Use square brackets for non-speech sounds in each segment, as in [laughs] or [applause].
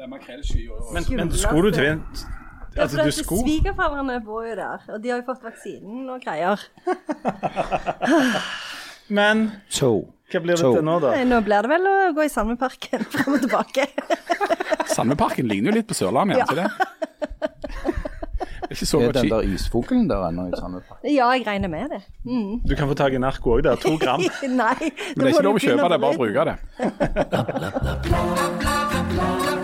Det er makrellsky Men, men skulle du Ja, Altså, for du Svigerforeldrene bor jo der, og de har jo fått vaksinen og greier. [laughs] Men hva blir det til nå, da? Nå blir det vel å gå i Sandveparken [laughs] frem og tilbake. [laughs] Sandveparken ligner jo litt på Sørlandet, gjør den ikke det? Det er ikke så Er den der isfuglen der ennå i Sandefjord? Ja, jeg regner med det. Mm. Du kan få tak i narko òg der. To gram. Nei. Men det er ikke lov å kjøpe det, bare bruke det.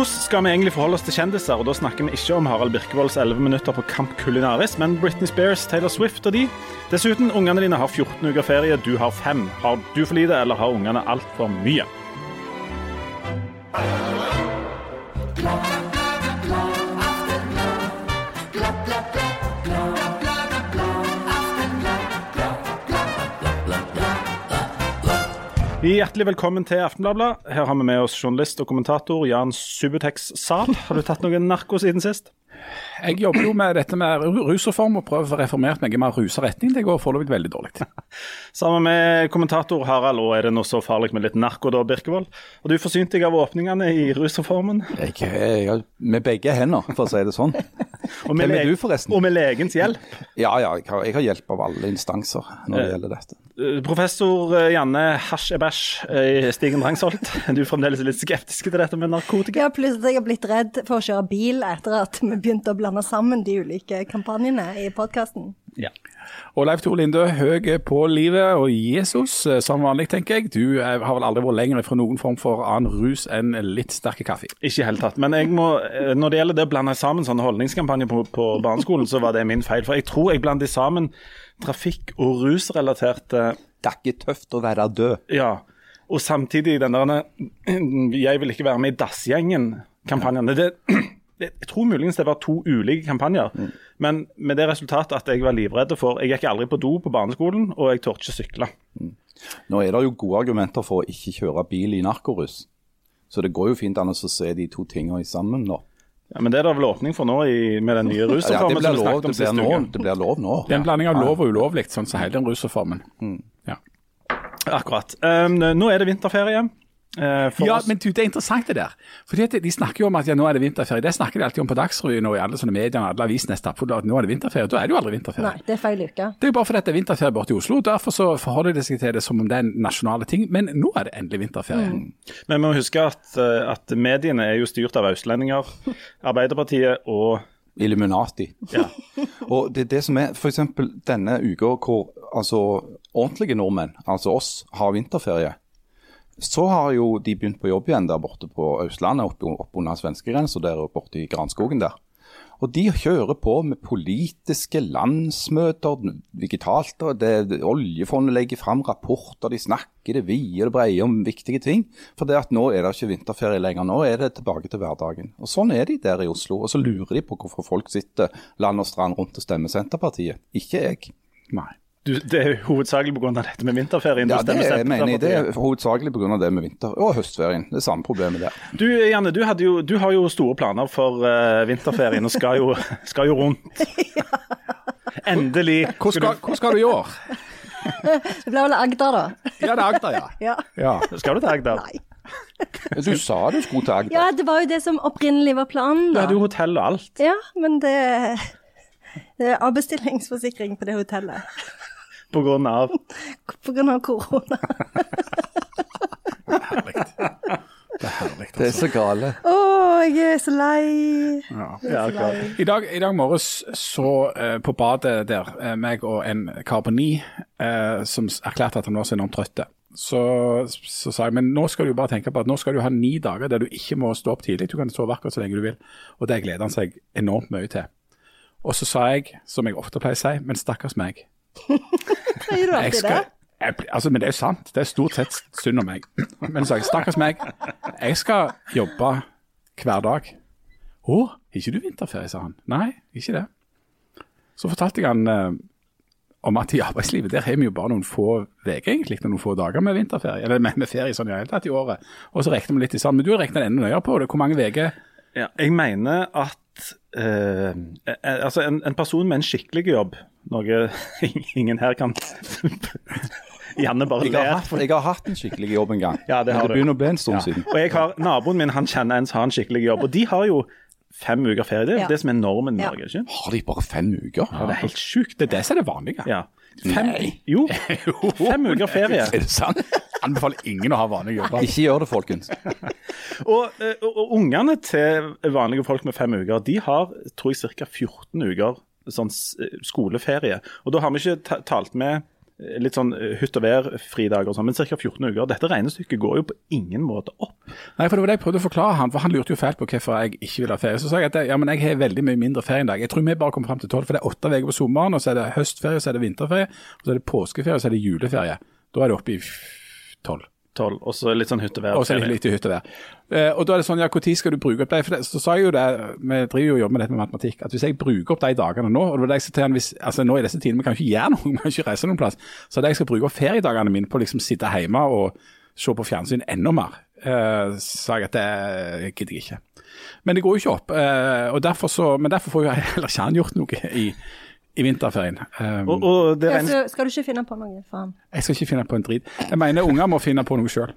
Hvordan skal vi egentlig forholde oss til kjendiser? Og Da snakker vi ikke om Harald Birkevolds 11 minutter på Kamp Kulinaris, men Britney Spears, Taylor Swift og de. Dessuten, ungene dine har 14 uker ferie, du har fem. Har du for lite, eller har ungene altfor mye? Hjertelig velkommen til Aftenbladet. Her har vi med oss journalist og kommentator Jan Subutex Zahl. Har du tatt noen narko siden sist? Jeg jobber jo med dette med rusreform og prøver å få reformert meg i mer rusa retning. Det går foreløpig veldig dårlig. [laughs] Sammen med kommentator Harald, og er det nå så farlig med litt narko da, Birkevold? Og du forsynte deg av åpningene i rusreformen. Jeg, jeg, jeg, med begge hender, for å si det sånn. [laughs] Og med, Hvem er du, forresten? Og med legens hjelp. Ja, ja, jeg har, jeg har hjelp av alle instanser når det gjelder dette. Eh, Professor eh, Janne Hasj-Ebæsj Stigen Drangsholt, [laughs] du er fremdeles litt skeptisk til dette med narkotika? Ja, plutselig at jeg har blitt redd for å kjøre bil etter at vi begynte å blande sammen de ulike kampanjene i podkasten. Ja. Og Leif Tore Linde, høy på livet og Jesus, eh, som vanlig, tenker jeg. Du eh, har vel aldri vært lenger fra noen form for annen rus enn litt sterke kaffe. Ikke i hele tatt. Men jeg må, eh, når det gjelder det å blande sammen sånne holdningskampanjer på, på barneskolen, så var det min feil. For jeg tror jeg blandet sammen trafikk- og rusrelaterte Det er ikke tøft å være død. Ja. Og samtidig den der 'jeg vil ikke være med i Dassgjengen'-kampanjen. Det, det, jeg tror muligens det var to ulike kampanjer, men med det resultatet at jeg var livredd for Jeg gikk aldri på do på barneskolen, og jeg torde ikke sykle. Nå er det jo gode argumenter for å ikke kjøre bil i narkorus. Så det går jo fint an å se de to tingene sammen nå. Ja, men det er det vel åpning for nå i, med den nye Ja, det blir lov, det blir nå, det blir lov nå. Det er en blanding av lov og ulovlig, sånn som hele den rusreformen. Ja. Akkurat. Um, nå er det vinterferie. Eh, for Ja, oss. men du, det er interessant det der. Fordi at De snakker jo om at ja, nå er det vinterferie. Det snakker de alltid om på Dagsrevyen og i alle sånne medier. Alle avisene at nå er det vinterferie. Da er det jo aldri vinterferie. Nei, det er feil uke. Det er jo bare fordi det er vinterferie borte i Oslo. Derfor så forholder de seg til det som om det er en nasjonale ting. Men nå er det endelig vinterferie. Men vi må huske at, eh, at mediene er jo styrt av østlendinger. [laughs] Arbeiderpartiet og Illuminati. ja, [laughs] Og det er det som er f.eks. denne uka hvor altså, ordentlige nordmenn, altså oss, har vinterferie. Så har jo de begynt på jobb igjen der borte på Østlandet, opp, opp under svenskegrensa der borte i Granskogen der. Og de kjører på med politiske landsmøter digitalt. det, Oljefondet legger fram rapporter, de snakker det vide og det breie om viktige ting. For det at nå er det ikke vinterferie lenger, nå er det tilbake til hverdagen. Og Sånn er de der i Oslo. Og så lurer de på hvorfor folk sitter land og strand rundt og stemmer Senterpartiet. Ikke jeg. Nei. Du, Det er hovedsakelig pga. dette med vinterferien. Ja, det er, mener jeg, det er hovedsakelig pga. det med vinter- og høstferien. Det er samme problemet der. Du Janne, du, hadde jo, du har jo store planer for uh, vinterferien og skal jo, [laughs] skal jo rundt. [laughs] Endelig. Hvor skal, hvor skal du i år? [laughs] Det blir vel Agder, da. Ja, det er Agder, ja. Ja. ja. Skal du til Agder? Nei. Du sa du skulle til Agder. Ja, det var jo det som opprinnelig var planen, Da. Du hadde jo hotell og alt. Ja, men det, det er avbestillingsforsikring på det hotellet. På grunn av [laughs] På grunn av korona. Det er herlig. Det er så gale. Å, jeg er så lei. ja, er så lei. I dag, I dag morges så uh, på badet der, uh, meg og en kar på ni uh, som erklærte at han var så enormt trøtt. Så, så sa jeg men nå skal du bare tenke på at nå skal du ha ni dager der du ikke må stå opp tidlig. Du kan sove akkurat så lenge du vil. Og det gleder han seg enormt mye til. Og så sa jeg, som jeg ofte pleier å si, men stakkars meg. Sier du alltid skal, det? jeg, altså, men det er jo sant. Det er stort sett synd om meg. Men så jeg, stakkars meg, jeg skal jobbe hver dag. Å, ikke du vinterferie, sa han. Nei, ikke det. Så fortalte jeg han eh, om at i arbeidslivet der har vi jo bare noen få uker, egentlig, noen få dager med vinterferie, eller med, med ferie sånn i hele tatt i året. Og så regner vi litt i sammen. Men du har regnet enda nøyere på det. Hvor mange uker? Ja, jeg mener at at eh, eh, altså en, en person med en skikkelig jobb, noe [laughs] ingen her kan [laughs] Janne bare Jeg har, hatt, jeg har hatt en skikkelig jobb en gang. Ja, det har det begynner å bli en stund Ja. siden. Og jeg har, Naboen min han kjenner en som har en skikkelig jobb, og de har jo fem uker ferie. Det er Ja. det som er normen i Norge. ikke? Har de bare fem uker? Ja, det er helt sjukt. Det er det som er det vanlige. Ja. Fem, [laughs] jo, fem uker ferie. Er det sant? Anbefaler ingen å ha vanlige jobber. Ikke gjør det, folkens. [laughs] Og, eh, og, og ungene til vanlige folk med fem uker, de har tror jeg ca. 14 uker sånn skoleferie. Og da har vi ikke talt med eh, litt sånn eh, hytt og vær-fridager og sånn, men ca. 14 uker. Dette regnestykket går jo på ingen måte opp. Nei, for det var det jeg prøvde å forklare han, for han lurte jo fælt på hvorfor jeg ikke ville ha ferie. Så sa jeg at ja, men jeg har veldig mye mindre ferie enn deg. Jeg tror vi bare kommer fram til tolv, for det er åtte uker på sommeren, og så er det høstferie, så er det vinterferie, og så er det påskeferie, og så er det juleferie. Da er det oppe i tolv. 12, og så litt sånn hyttevær. og så er litt i hytte. Eh, og da er det sånn, ja, når skal du bruke opp de? For det, så sa jeg jo det, vi driver jo og jobber med dette med matematikk, at hvis jeg bruker opp de dagene nå, og det var det jeg til han, hvis, altså nå i disse tidene, vi kan ikke gjøre noe, [laughs] vi kan ikke reise noen plass, så det jeg skal bruke opp feriedagene mine på å liksom sitte hjemme og se på fjernsyn enda mer, uh, sa jeg at det gidder jeg ikke. Men det går jo ikke opp, Uh, og derfor så, men derfor får jeg [laughs] heller ikke han gjort noe i, i vinterferien. Um, Og, og det Ja, så skal du ikke finne på noe for han? jeg skal ikke finne på en drit. Jeg mener unger må finne på noe sjøl.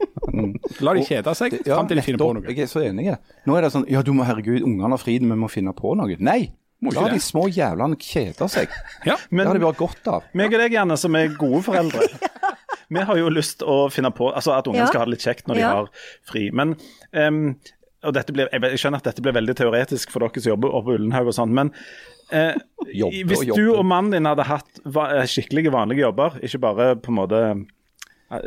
La de kjede seg Ja, fram til de finner på noe. Jeg er så enig. Nå er det sånn Ja, du må herregud, ungene har fri, vi må finne på noe. Nei! La de små jævlene kjede seg. [laughs] Ja, Det har de bare godt av. [laughs] meg og deg, Janne, som er gode foreldre, [laughs] vi har jo lyst å finne på altså at ungene Ja. skal ha det litt kjekt når de har fri. Men um, og dette blir, jeg jeg skjønner at dette blir veldig teoretisk for dere som jobber oppe på Ullenhaug og sånn, men eh, Jobbe hvis og du og mannen din hadde hatt eh, skikkelige vanlige jobber, ikke bare på en måte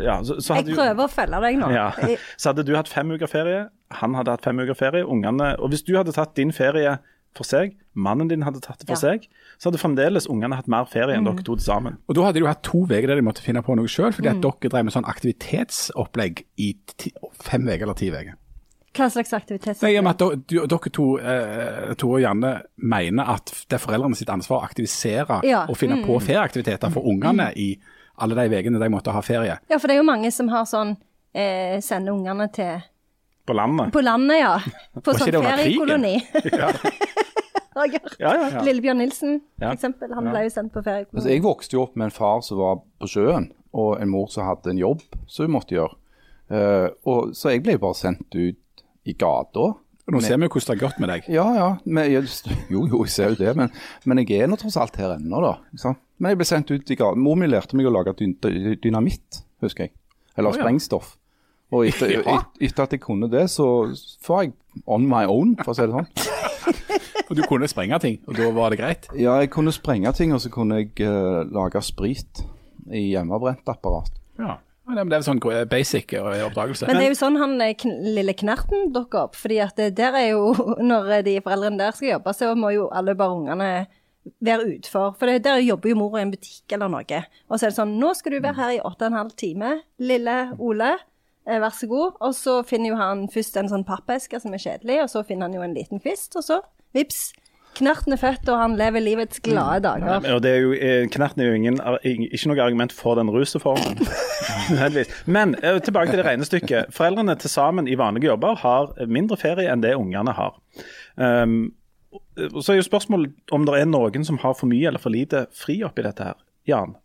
ja, så, så Jeg prøver å følge deg nå. Ja. [laughs] Så hadde du hatt fem uker ferie, han hadde hatt fem uker ferie, ungene Og hvis du hadde tatt din ferie for seg, mannen din hadde tatt det for Ja. seg, så hadde fremdeles ungene hatt mer ferie enn dere to til sammen. Og da hadde de jo hatt to uker der de måtte finne på noe sjøl, fordi Mm. at dere drev med sånn aktivitetsopplegg i ti, fem uker eller ti uker. Hva slags aktivitet? Nei, med at dere, to, eh, to og Janne, mener at det er foreldrene sitt ansvar å aktivisere Ja. og finne på ferieaktiviteter for ungene i alle de ukene de måtte ha ferie. Ja, for det er jo mange som har sånn eh, Sender ungene til På landet. På landet, ja. [laughs] På sånn feriekoloni. [laughs] [laughs] Ja, ja, ja. Lillebjørn Nilsen, Ja. for eksempel. Han ble jo sendt på Altså, feriekoloni. jeg vokste jo opp med en far som var på sjøen, og en mor som hadde en jobb som hun måtte gjøre. Uh, og, så jeg ble bare sendt ut i gata. Nå ser vi jo hvordan det har gått med deg. Ja, ja. Men, jo, jo, jeg ser jo det, men, men jeg er nå tross alt her ennå, da. Sant? Men jeg ble sendt ut i gata. Mor mi lærte meg å lage dynamitt, husker jeg. Eller oh, ja. sprengstoff. Og etter, Ja. et, etter at jeg kunne det, så var jeg on my own, for å si det sånn. [laughs] Og du kunne sprenge ting, og da var det greit. Ja, jeg kunne sprenge ting, og så kunne jeg uh, lage sprit i hjemmebrent apparat. Ja. Ja, Det er jo sånn basic eh, oppdragelse. Men det er jo sånn han eh, lille knerten dukker opp. fordi at det der er jo, [laughs] når eh, de foreldrene der skal jobbe, så må jo alle bare ungene være utfor. For det, der jobber jo mor i en butikk eller noe. Og så er det sånn Nå skal du være her i åtte og en halv time, lille Ole. Eh, vær så god. Og så finner jo han først en sånn pappeske som er kjedelig, og så finner han jo en liten kvist, og så vips. Knerten er født, og han lever livets glade dager. Og det er jo, eh, Knerten er jo ingen, ikke noe argument for den rusreformen. [laughs] Men eh, tilbake til det regnestykket. Foreldrene til sammen i vanlige jobber har mindre ferie enn det ungene har. Um, så er jo spørsmålet om det er noen som har for mye eller for lite fri oppi dette her. Jan,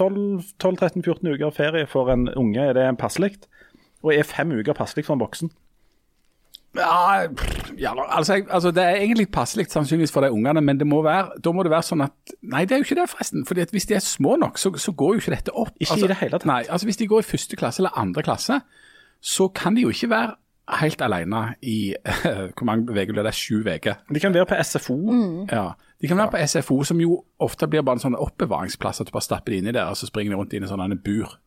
12-13-14 uker ferie for en unge, er det passelig? Og er fem uker passelig for en voksen? Ja, ja altså, jeg, altså, Det er egentlig passelig sannsynligvis for de ungene, men det må være, da må det være sånn at Nei, det er jo ikke det, forresten. Fordi at Hvis de er små nok, så, så går jo ikke dette opp. Ikke i altså, det hele tatt. Nei, altså Hvis de går i første klasse eller andre klasse, så kan de jo ikke være helt alene i [laughs] Hvor mange uker blir det? Sju uker. De kan være på SFO. Ja. De kan være på SFO, som jo ofte blir bare en sånn oppbevaringsplass, at du bare stapper de inni der, og så springer de rundt inn i sånne bur.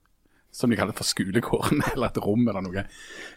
Som de kaller for skolegården, [laughs] eller et rom eller noe.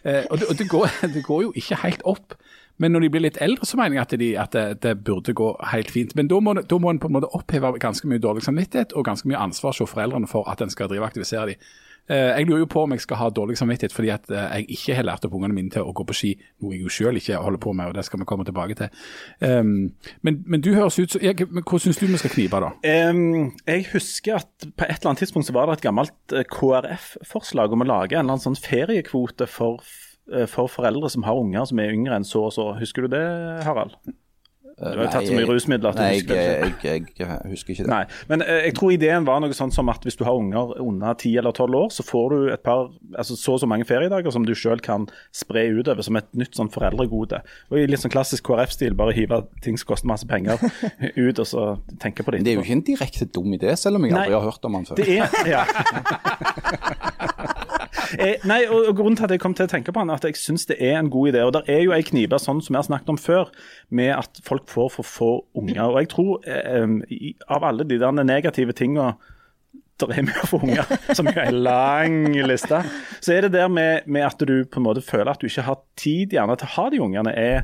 Eh, og det, og det, går, [laughs] det går jo ikke helt opp. Men når de blir litt eldre, så mener jeg at, de, at det, det burde gå helt fint. Men da må, da må en på en måte oppheve ganske mye dårlig samvittighet og ganske mye ansvar hos foreldrene for at en skal drive og aktivisere dem. Eh, jeg lurer jo på om jeg skal ha dårlig samvittighet fordi at eh, jeg ikke har lært opp ungene mine til å gå på ski, noe jeg jo selv ikke holder på med, og det skal vi komme tilbake til. Um, men, men du høres ut som Hvordan syns du vi skal knipe, da? Um, jeg husker at på et eller annet tidspunkt så var det et gammelt eh, KrF-forslag om å lage en eller annen sånn feriekvote for, for foreldre som har unger som er yngre enn så og så. Husker du det, Harald? Du har jo tatt så mye rusmidler at du husker jeg, jeg, jeg, husker ikke det. Nei, men eh, jeg tror ideen var noe sånt som at hvis du har unger under 10 eller 12 år, så får du et par, altså så og så mange feriedager som du selv kan spre utover som et nytt sånn foreldregode. Og i litt sånn klassisk KrF-stil, bare hive ting som koster masse penger [laughs] ut, og så tenke på det Men det er jo ikke en direkte dum idé, selv om jeg Nei. aldri har hørt om den før. Det er, ja. [laughs] eh, nei, og, og Grunnen til at jeg kom til å tenke på han, er at jeg syns det er en god idé. og Det er jo ei knipe sånn som vi har snakket om før, med at folk får for få unger. og jeg tror eh, Av alle de der negative tinga det er å få unger, [laughs] som er en lang liste, så er det der med, med at du på en måte føler at du ikke har tid gjerne til å ha de ungene, er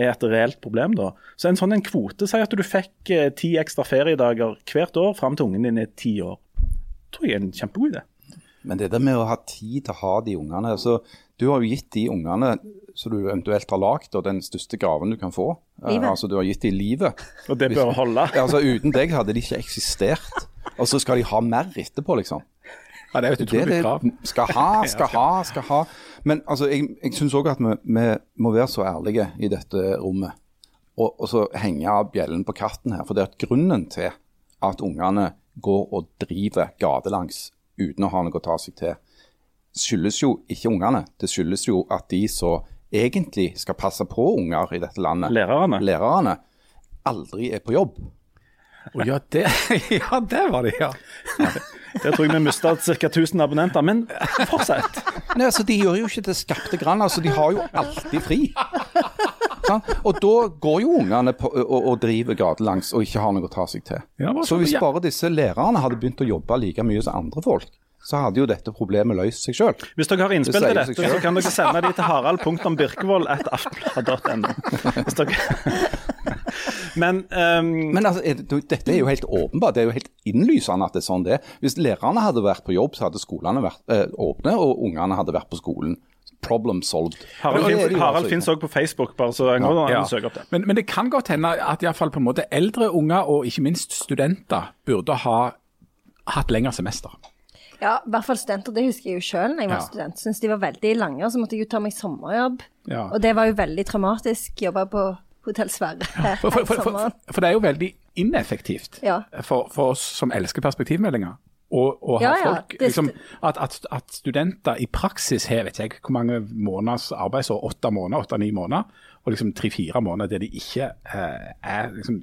er et reelt problem. da. Så en sånn en kvote, sier at du fikk eh, ti ekstra feriedager hvert år fram til ungen din er ti år. tror jeg er en kjempegod idé. Men det der med å ha tid til å ha de ungene altså, Du har jo gitt de ungene som du eventuelt har lagd, og den største gaven du kan få. Eh, Livet. altså Du har gitt de livet. Og det bør holde. Ja, altså Uten deg hadde de ikke eksistert. Og så skal de ha mer etterpå, liksom. Ja, det er jo et Det utrolig krav. skal ha, [laughs] skal ha, skal ha. Men altså, jeg, jeg syns òg at vi, vi må være så ærlige i dette rommet. Og, og så henge av bjellen på katten her. For det er at grunnen til at ungene går og driver gatelangs uten å ha noe å ta seg til, skyldes jo ikke ungene. Det skyldes jo at de som egentlig skal passe på unger i dette landet, Lærerne. lærerne, aldri er på jobb. Å, ja, det, [laughs] ja, det var det, ja. Der tror jeg vi mista ca. 1000 abonnenter. Men fortsett. Nei, altså De gjør jo ikke det skapte grann. altså De har jo alltid fri. Og da går jo ungene og, og driver gatelangs og ikke har noe å ta seg til. Ja, så hvis bare disse lærerne hadde begynt å jobbe like mye som andre folk, så hadde jo dette problemet løst seg sjøl. Hvis dere har innspill Det til dette, så kan dere sende de til harald.birkevold.aftenblad.no. Dere- Men um... Men altså, er det, dette er jo helt åpenbart. Det er jo helt innlysende at det er sånn det er. Hvis lærerne hadde vært på jobb, så hadde skolene vært eh, åpne, og ungene hadde vært på skolen. Problem solved. Harald, er finnes- Harald altså finnes òg på Facebook, bare så jeg må Ja. søke opp det. Men, men det kan godt hende at i hvert fall på en måte eldre unger, og ikke minst studenter, burde ha hatt lengre semester. Ja, i hvert fall studenter. Det husker jeg jo sjøl da jeg var Ja. student. Syns de var veldig lange, og så måtte jeg jo ta meg sommerjobb. Ja. Og det var jo veldig traumatisk. Jobba på Hotell Sverre For, for, for, for, for det er jo veldig ineffektivt Ja. for, for oss som elsker perspektivmeldinger. Og, og Ja, ja, folk, liksom, at, at, at studenter i praksis har vet jeg, hvor mange måneders arbeidsår, åtte måneder, åtte-ni måneder, og liksom tre-fire måneder der de ikke eh, er, liksom,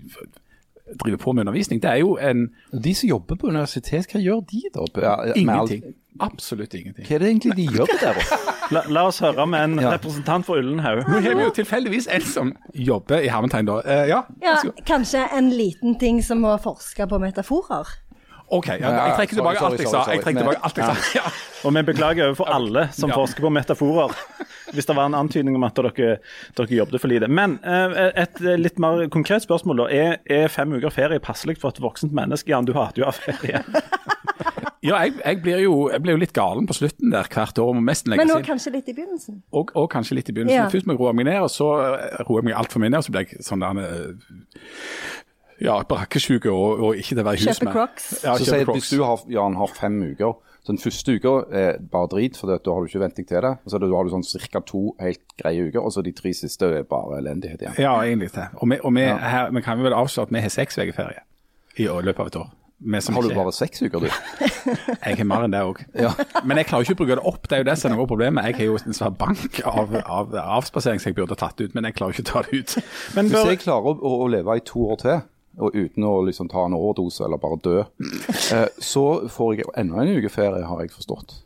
driver på med undervisning. Det er jo en De som jobber på universitet, hva gjør de da? Ingenting. Absolutt ingenting. Hva er det egentlig de gjør der oppe? [laughs] La, la oss høre med en Ja. representant for Ullenhaug. Nå har vi jo tilfeldigvis en som jobber i hermetegn, da. Eh, ja, Ja, kanskje en liten ting som å forske på metaforer. OK, ja, jeg trekker tilbake alt jeg sa. Jeg trekker tilbake alt jeg sa. Ja. Og vi beklager overfor alle som forsker på metaforer, [laughs] hvis det var en antydning om at dere, dere jobbet for lite. Men eh, et litt mer konkret spørsmål, da. Er, er fem uker ferie passelig for et voksent menneske? Jan, du hater jo av ferie. [laughs] Ja, jeg, jeg, blir jo, jeg blir jo litt galen på slutten der hvert år. Må nesten Men legges nå inn. kanskje litt i begynnelsen. Og, og kanskje litt i begynnelsen. Ja. Først må jeg roe meg ned, og så eh, roer jeg meg altfor mye ned. Og så blir jeg sånn der eh, ja, brakkesjuke og, og ikke det å være i hus Kjøpe. Crocs. Ja, Så sier. Hvis du har, Jan, har fem uker, så den første uka er bare drit, for da har du ikke vent deg til det. Og så har du sånn ca. to helt greie uker, og så de tre siste er bare elendighet igjen. Ja, egentlig det. Og vi, og vi, her, vi kan vel avsløre at vi har seks uker ferie i løpet av et år. Som Har du bare seks uker, du? [laughs] Jeg har mer enn det òg. Ja. Men jeg klarer ikke å bruke det opp. Det er jo det som er problemet. Jeg har jo en svær bank av, av avspasering som jeg burde tatt ut, men jeg klarer ikke å ta det ut. Men Hvis jeg klarer å, å leve i to år til, og uten å liksom ta en overdose eller bare dø, eh, så får jeg enda en uke ferie, har jeg forstått.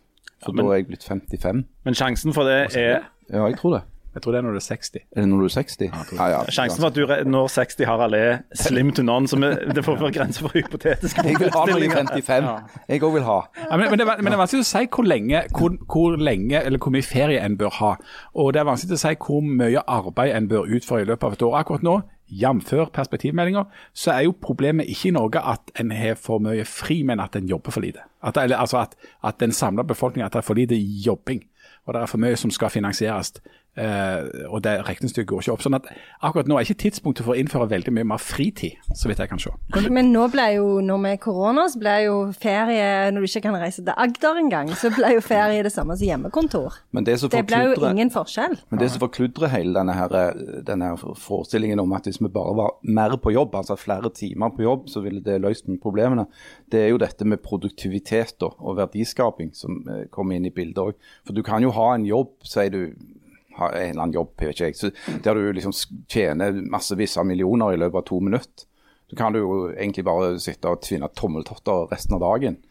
Så men- da er jeg blitt 55. men sjansen for det er Ja, jeg tror det. Jeg tror det er når du er 60. Er det når du er 60? Ja, ja. Sjansen for at du når 60 Harald er slim to none, så det får være grenser for hypotetiske Jeg vil ha når jeg er 55. Jeg òg vil ha. Ja, men, men, det, er- men det er vanskelig å si hvor lenge, hvor, hvor lenge eller hvor mye ferie en bør ha. Og det er vanskelig å si hvor mye arbeid en bør utføre i løpet av et år. Akkurat nå, jf. perspektivmeldinger, så er jo problemet ikke i Norge at en har for mye fri, men at en jobber for lite. At, eller, altså at, at den samla det er for lite jobbing. Og det er for mye som skal finansieres Eh, og det regnestykket går ikke opp. sånn at akkurat nå er ikke tidspunktet for å innføre veldig mye mer fritid, så vidt jeg kan se. Men nå ble jo, når med korona, så ble jo ferie Når du ikke kan reise til Agder engang, så ble jo ferie det samme som hjemmekontor. Men det, som Det ble jo ingen forskjell. Men det som forkludrer hele denne, her, denne her forestillingen om at hvis vi bare var mer på jobb, altså flere timer på jobb, så ville det løst problemene, det er jo dette med produktivitet da, og verdiskaping som eh, kommer inn i bildet òg. For du kan jo ha en jobb, sier du har en eller annen jobb, ikke jeg, så der du liksom tjener massevis av millioner i løpet av to minutter. Så kan du jo egentlig bare sitte og tvinne tommeltotter resten av dagen.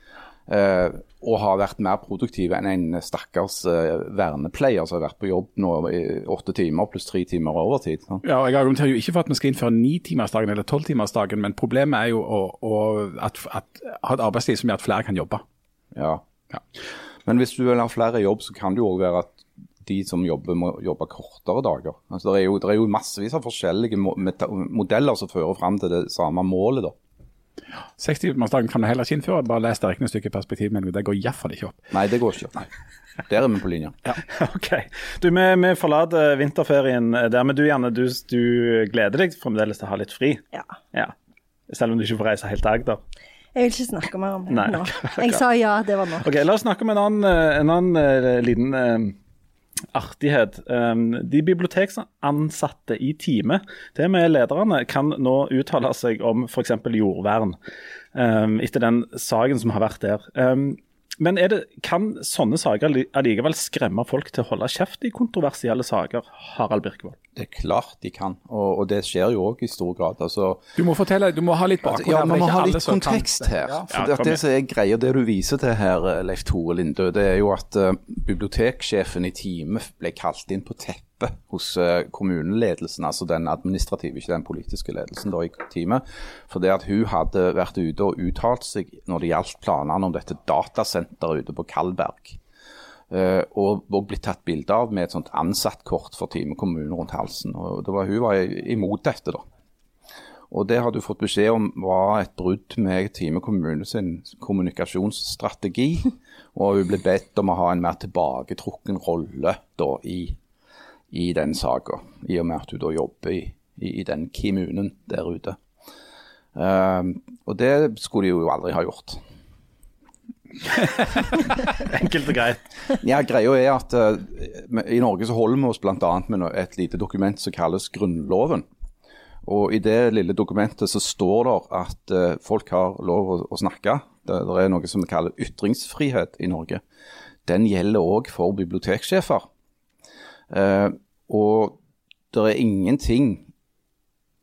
Eh, og har vært mer produktiv enn en stakkars eh, vernepleier som har vært på jobb nå i åtte timer pluss tre timer overtid. Så. Ja, og Jeg argumenterer jo ikke for at vi skal innføre nitimersdagen eller tolvtimersdagen, men problemet er jo å, å at, at, ha et arbeidsliv som gjør at flere kan jobbe. Ja. Ja. Men hvis du vil ha flere i jobb, så kan det jo òg være at de som jobber, må jobbe kortere dager. Altså, det, er jo, det er jo massevis av forskjellige modeller som fører fram til det samme målet. da. 60-timersdagen kan du heller ikke innføre. Bare les det regnestykket i perspektiv, men det går iallfall ikke opp. Nei, det går ikke. opp. Der er vi på linja. [laughs] OK. Du, vi, vi forlater vinterferien der, men du Janne, du, du gleder deg fremdeles til å ha litt fri? Ja. Ja. Selv om du ikke får reise helt til Agder? Jeg vil ikke snakke mer om det Nei, nå. [laughs] Jeg sa ja, det var nok. Ok, La oss snakke om en annen, en annen eh, liten eh, artighet. Um, de biblioteksansatte i teamet, det med lederne, kan nå uttale seg om f.eks. jordvern, um, etter den saken som har vært der. Men er det, kan sånne saker alli- allikevel skremme folk til å holde kjeft i kontroversielle saker, Harald Birkevold? Det er klart de kan, og, og det skjer jo òg i stor grad. altså Du må fortelle, du må ha litt bakgrunn. Ja, her, Man må ha litt kontekst kan- her. For Ja, det, som er greia, det du viser til her, Leif Tore Lindø, det er jo at uh, biblioteksjefen i Time ble kalt inn på teppet hos eh, kommuneledelsen, altså den administrative, ikke den politiske ledelsen da i teamet. For det at hun hadde vært ute og uttalt seg når det gjaldt planene om dette datasenteret ute på Kalberg. Eh, og, og blitt tatt bilde av med et sånt ansattkort for Time kommune rundt halsen. og det var, Hun var imot dette, da. Og det har du fått beskjed om var et brudd med Time kommune sin kommunikasjonsstrategi. [laughs] Og hun ble bedt om å ha en mer tilbaketrukken rolle da i, i den saka, i og med at hun da jobber i, i, i den kommunen der ute. Eh, og det skulle de jo aldri ha gjort. [laughs] Enkelt og greit. Ja, greia er at uh, I Norge så holder vi oss bl.a. med et lite dokument som kalles Grunnloven. Og I det lille dokumentet så står det at uh, folk har lov å, å snakke. Det, det er noe som vi kaller ytringsfrihet i Norge. Den gjelder òg for biblioteksjefer. Eh, og det er ingenting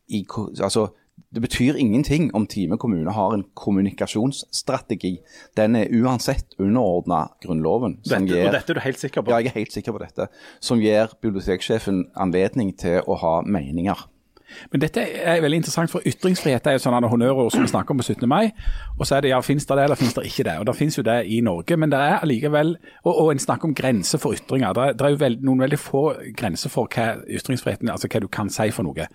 i Altså, det betyr ingenting om Time kommune har en kommunikasjonsstrategi. Den er uansett underordna Grunnloven. som Dette, gir- og dette er du helt sikker på? ja, jeg er helt sikker på dette. Som gir biblioteksjefen anledning til å ha meninger. Men dette er veldig interessant, for ytringsfrihet er jo sånne honnørord som vi snakker om på 17. mai. Og så er det ja, finnes det det, eller finnes det ikke det? Og det finnes jo det i Norge, men det er allikevel Og, og en snakker om grenser for ytringer. Det er, det er jo veld, noen veldig få grenser for hva ytringsfriheten altså hva du kan si for noe.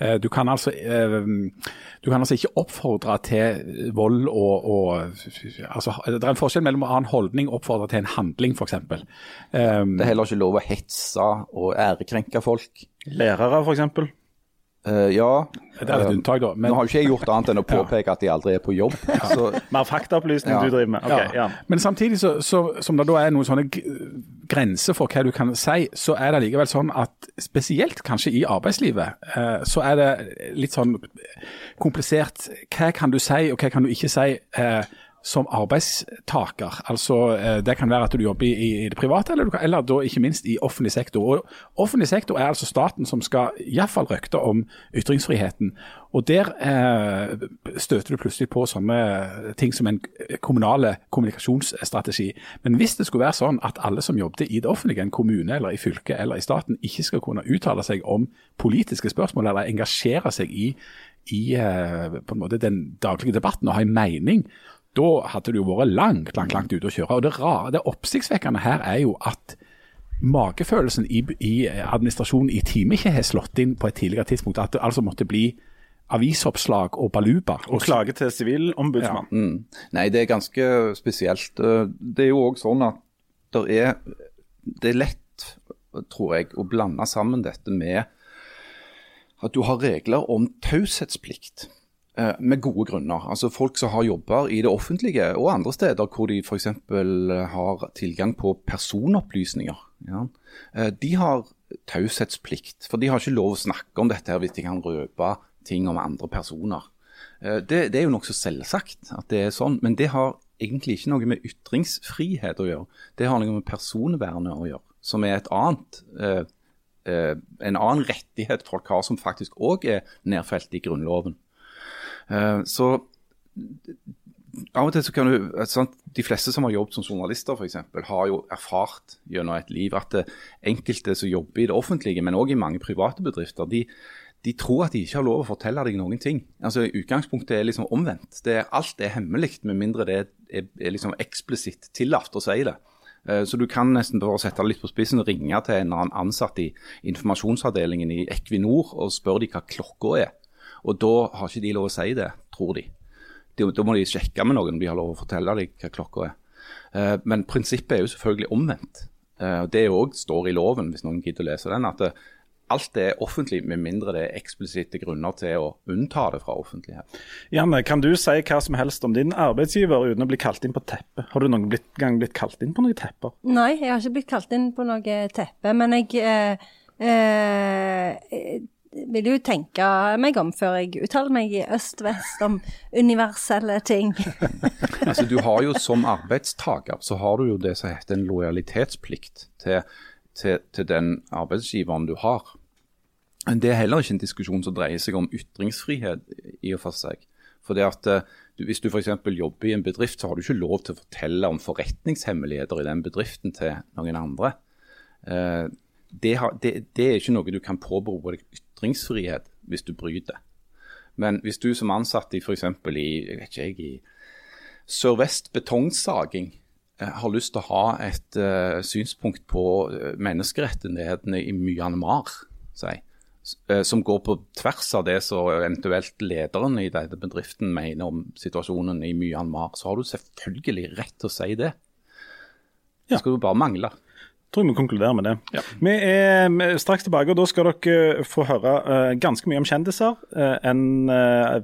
Eh, Du kan altså, eh, du kan altså ikke oppfordre til vold og, og altså, Det er en forskjell mellom å ha en holdning og oppfordre til en handling, f.eks. Um, Det er heller ikke lov å hetse og ærekrenke folk. Lærere, f.eks.? Eh, ja, det er et unntak, da. Men, nå har jo ikke jeg gjort annet enn å påpeke at de aldri er på jobb. [laughs] Så Mer faktaopplysning Ja. du driver med? Okay, ja. Men samtidig så, så, som det da er noen sånne grenser for hva du kan si, så er det likevel sånn at spesielt kanskje i arbeidslivet, uh, så er det litt sånn komplisert. Hva kan du si, og hva kan du ikke si eh, som arbeidstaker? Altså, eh, Det kan være at du jobber i, i det private, eller, kan, eller da ikke minst i offentlig sektor. Og Offentlig sektor er altså staten som skal iallfall røkte om ytringsfriheten. Og Der eh, støter du plutselig på sånne ting som en kommunale kommunikasjonsstrategi. Men hvis det skulle være sånn at alle som jobbet i det offentlige, en kommune eller i fylket eller i staten, ikke skal kunne uttale seg om politiske spørsmål eller engasjere seg i, i eh, på en måte den daglige debatten og ha en mening, da hadde det jo vært langt, langt, langt ute å kjøre. Og det rare, det oppsiktsvekkende her er jo at magefølelsen i, i administrasjonen i time ikke har slått inn på et tidligere tidspunkt. At det altså måtte bli avisoppslag og baluba. Og klage til sivilombudsmann. mm. Nei, det er ganske spesielt. Det er jo òg sånn at det er, det er lett tror jeg, å blande sammen dette med at du har regler om taushetsplikt. Eh, Med gode grunner. Altså Folk som har jobber i det offentlige og andre steder hvor de f.eks. har tilgang på personopplysninger. Ja. Eh, De har taushetsplikt, for de har ikke lov å snakke om dette her hvis de kan røpe ting om andre personer. Eh, Det, det er jo nokså selvsagt at det er sånn, men det har egentlig ikke noe med ytringsfrihet å gjøre. Det har noe med personvernet å gjøre, som er et annet, en annen rettighet folk har, som faktisk òg er nedfelt i Grunnloven. Eh, så av og til så kan du, eh, sant, De fleste som har jobbet som journalister eksempel, har jo erfart gjennom et liv at det, enkelte som jobber i det offentlige, men òg i mange private bedrifter, de, de tror at de ikke har lov å fortelle deg noen ting. Altså Utgangspunktet er liksom omvendt. Er, alt er hemmelig, med mindre det er, er liksom eksplisitt tillatt å si det. Eh, Så du kan nesten bare sette det litt på spissen og ringe til en eller annen ansatt i informasjonsavdelingen i Equinor og spørre de hva klokka er. Og da har ikke de lov å si det, tror de. De- Da må de sjekke med noen om de har lov å fortelle deg hva klokka er. Eh, Men prinsippet er jo selvfølgelig omvendt. Eh, og Det òg står i loven, hvis noen gidder å lese den, at det, alt er offentlig med mindre det er eksplisitte grunner til å unnta det fra offentlighet. Janne, kan du si hva som helst om din arbeidsgiver uten å bli kalt inn på teppet? Har du noen blitt, gang blitt kalt inn på noen tepper? Nei, jeg har ikke blitt kalt inn på noe teppe, men jeg eh, eh, vil jo tenke meg om før jeg uttaler meg i øst-vest om universelle ting. [laughs] Altså, du har jo Som arbeidstaker så har du jo det som heter en lojalitetsplikt til, til, til den arbeidsgiveren du har. Men Det er heller ikke en diskusjon som dreier seg om ytringsfrihet i og for seg. For det at eh, Hvis du f.eks. jobber i en bedrift, så har du ikke lov til å fortelle om forretningshemmeligheter i den bedriften til noen andre. Eh, det, har, det, det er ikke noe du kan påberope deg ytringsfrihet hvis du bryter. Men hvis du som ansatt i f.eks. i jeg vet ikke jeg, i Sør-Vest betongsaging eh, har lyst til å ha et uh, synspunkt på eh, menneskerettighetene i Myanmar, si, som går på tvers av det som eventuelt lederen i denne bedriften mener om situasjonen i Myanmar, så har du selvfølgelig rett til å si det. Ja. Det skal du bare mangle. Tror vi konkluderer med det. Er vi er straks tilbake, og da skal dere få høre uh, ganske mye om kjendiser. Uh, en uh,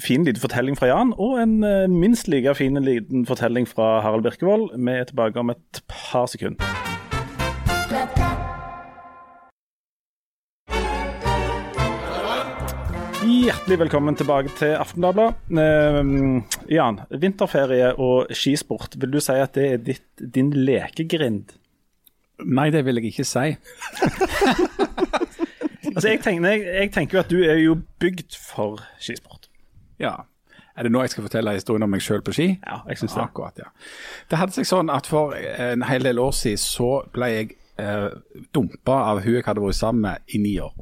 fin liten fortelling fra Jan, og en eh, minst like fin liten fortelling fra Harald Birkevold. Vi er tilbake om et par sekunder. Hjertelig velkommen tilbake til Aftenbladet. Eh, Jan, vinterferie og skisport, vil du si at det er ditt, din lekegrind? Nei, det vil jeg ikke si. [laughs] Altså, jeg, tenker, jeg, jeg tenker jo at du er jo bygd for skisport. Ja. Er det nå jeg skal fortelle historien om meg sjøl på ski? Ja, jeg synes det. Akkurat, ja. Det hadde seg sånn at for en hel del år siden så ble jeg eh, dumpa av hun jeg hadde vært sammen med i ni år.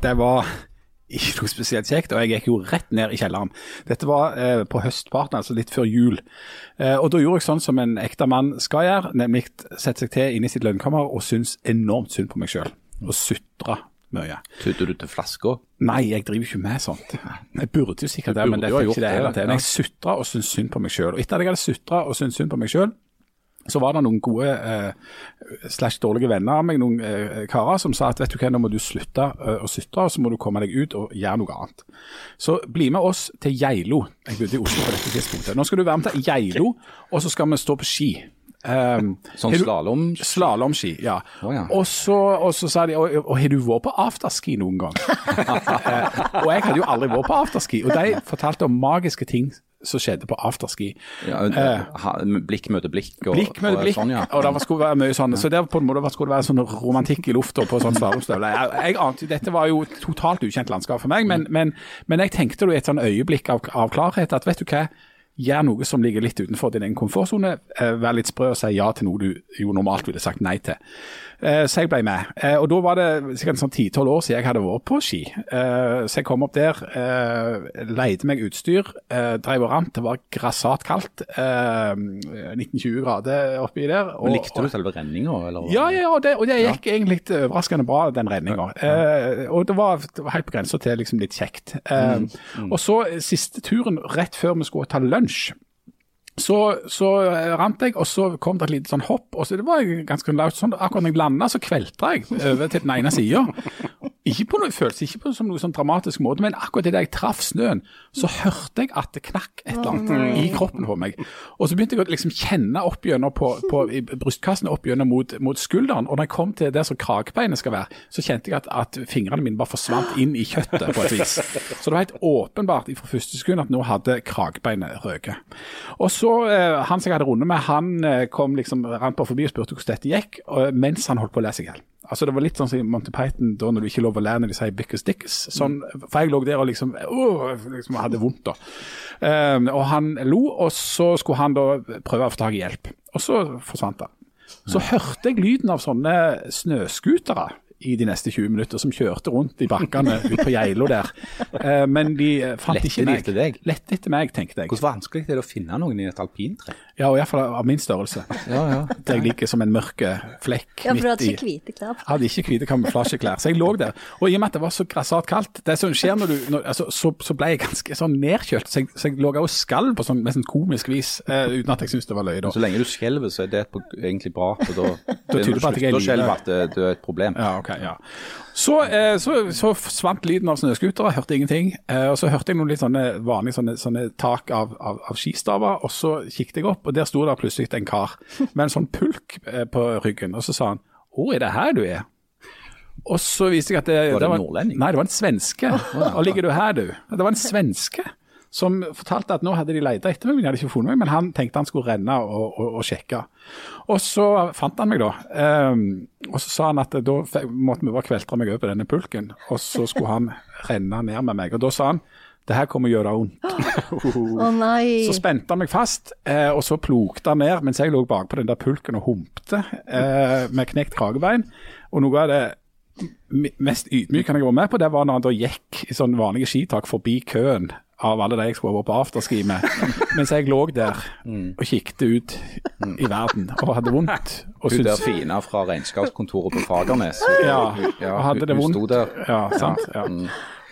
Det var [laughs] ikke noe spesielt kjekt, og jeg gikk jo rett ned i kjelleren. Dette var eh, på høstparten, altså litt før jul. Eh, og da gjorde jeg sånn som en ekte mann skal gjøre, nemlig sette seg til inne i sitt lønnkammer og synes enormt synd på meg sjøl. Og sutre mye. Tydde du til flaska? Nei, jeg driver ikke med sånt. Jeg burde jo sikkert det, men det fikk ikke det hele ja. Jeg sutra og syntes synd på meg sjøl. Og etter at jeg hadde sutra og syntes synd på meg sjøl, så var det noen gode eh, slash dårlige venner av meg, noen eh, karer, som sa at vet du hva, nå må du slutte eh, å sutre, og så må du komme deg ut og gjøre noe annet. Så bli med oss til Geilo. Jeg bodde i Oslo på dette tidspunktet. Nå skal du være med til Geilo, og så skal vi stå på ski. Um, Sånn slalåm? Slalåmski, ja. Oh, ja. Og, så, og så sa de og, og har du vært på afterski noen gang? [laughs] Eh, og jeg hadde jo aldri vært på afterski, og de fortalte om magiske ting som skjedde på afterski. Ja, ha, blikk møter blikk? Og, Blikk med og Sånn, ja. og det var- skulle være mye sånn. Så der på en måte var- skulle det være sånn romantikk i lufta på sånn slalåmstøvler. Jeg, jeg dette var jo totalt ukjent landskap for meg, men, men, men jeg tenkte i et sånn øyeblikk av, av klarhet at vet du hva, gjør noe som ligger litt utenfor din egen komfortsone. Eh, vær litt sprø og si ja til noe du jo normalt ville sagt nei til. Eh, så jeg ble med. Eh, og da var det sikkert sånn 10-12 år siden jeg hadde vært på ski. Eh, så jeg kom opp der, leide meg utstyr, drev og rant. Det var grassat kaldt. Eh, 19-20 grader oppi der. Og, Likte du selve renninga, Ja, Ja, ja, og det, og det gikk egentlig litt overraskende bra, den redninga. Eh, og det var, det var helt på grensa til liksom litt kjekt. Eh, Og så siste turen rett før vi skulle ta lunsj. Så, så eh, rant jeg, og så kom det et lite sånn hopp. og så Det var ganske lavt. Sånn, akkurat når jeg landa, så kvelta jeg over til den ene sida. Noe følelse, ikke på som noe sånn dramatisk måte, men akkurat idet jeg traff snøen, så hørte jeg at det knakk et eller annet i kroppen på meg. Og så begynte jeg å liksom kjenne opp gjennom på, på, brystkassen opp gjennom mot, mot skulderen. Og når jeg kom til der som kragebeinet skal være, så kjente jeg at, at fingrene mine bare forsvant inn i kjøttet på et vis. Så det var helt åpenbart fra første sekund at nå hadde kragebeinet røket. Og så, eh, Han som jeg hadde runde med, han eh, kom liksom rant på forbi og spurte hvordan dette gikk, og, mens han holdt på å lese i hjel. Altså Det var litt sånn som i Monty Python, da når du ikke lov å lære når de sier 'Bickers Dickers'. Sånn, for jeg lå der og liksom, åh, liksom hadde vondt. da. Um, og han lo, og så skulle han da prøve å få tak i hjelp. Og så forsvant han. Så hørte jeg lyden av sånne snøscootere i de neste 20 minutter, som kjørte rundt i bakkene ute på Geilo der. Uh, men de eh, fant Lette ikke meg. etter deg? Lette etter meg, tenkte jeg. Hvor vanskelig er det å finne noen i et alpintre? Ja, og iallfall av min størrelse. Ja, ja. Der jeg ligger som en mørke flekk Ja, for du hadde ikke hvite klær hadde ikke hvite kamuflasjeklær, så jeg lå der. Og i og med at det var så grassat kaldt Det som skjer når du når, altså, så, så ble jeg ganske sånn nedkjølt, så jeg, så jeg lå og skalv på sånn nesten komisk vis, eh, uten at jeg syntes det var løye. Så lenge du skjelver, så er det på, egentlig bra. Da, Da tyder det på at jeg er Da skjelver du at det, det er et problem. Ja, ok, ja. Så, eh, så, så svant lyden av snøscootere, hørte ingenting. Eh, og Så hørte jeg noen litt sånne vanlige sånne, sånne tak av, av, av skistaver, og så kikket jeg opp, og der sto det plutselig en kar med en sånn pulk eh, på ryggen. Og så sa han 'Å, er det her du er?' Og så viste jeg at det, Var det en nordlending? Nei, det var en svenske. Og ligger du her, du? Det var en svenske som fortalte at nå hadde de leita etter meg, men de hadde ikke funnet meg. Men han tenkte han skulle renne og, og, og sjekke. Og så fant han meg, da. Um, og så sa han at da måtte vi bare kveltre meg over denne pulken, og så skulle han [laughs] renne ned med meg. Og da sa han det her kommer å gjøre vondt. Å nei. Så spente han meg fast, eh, og så plukte han ned mens jeg lå bakpå den der pulken og humpte eh, med knekt kragebein. Og noe av det mest ydmykende jeg var med på, det var når han da gikk i sånn vanlige skitak forbi køen av alle de jeg skulle vært på afterski med, [laughs] mens jeg lå der og kikket ut i verden og hadde vondt. [laughs] Og Hun der fine fra regnskapskontoret på Fagernes. [laughs] ja, Ja, og hadde det det hun vondt. sto der. Ja, sant. Ja.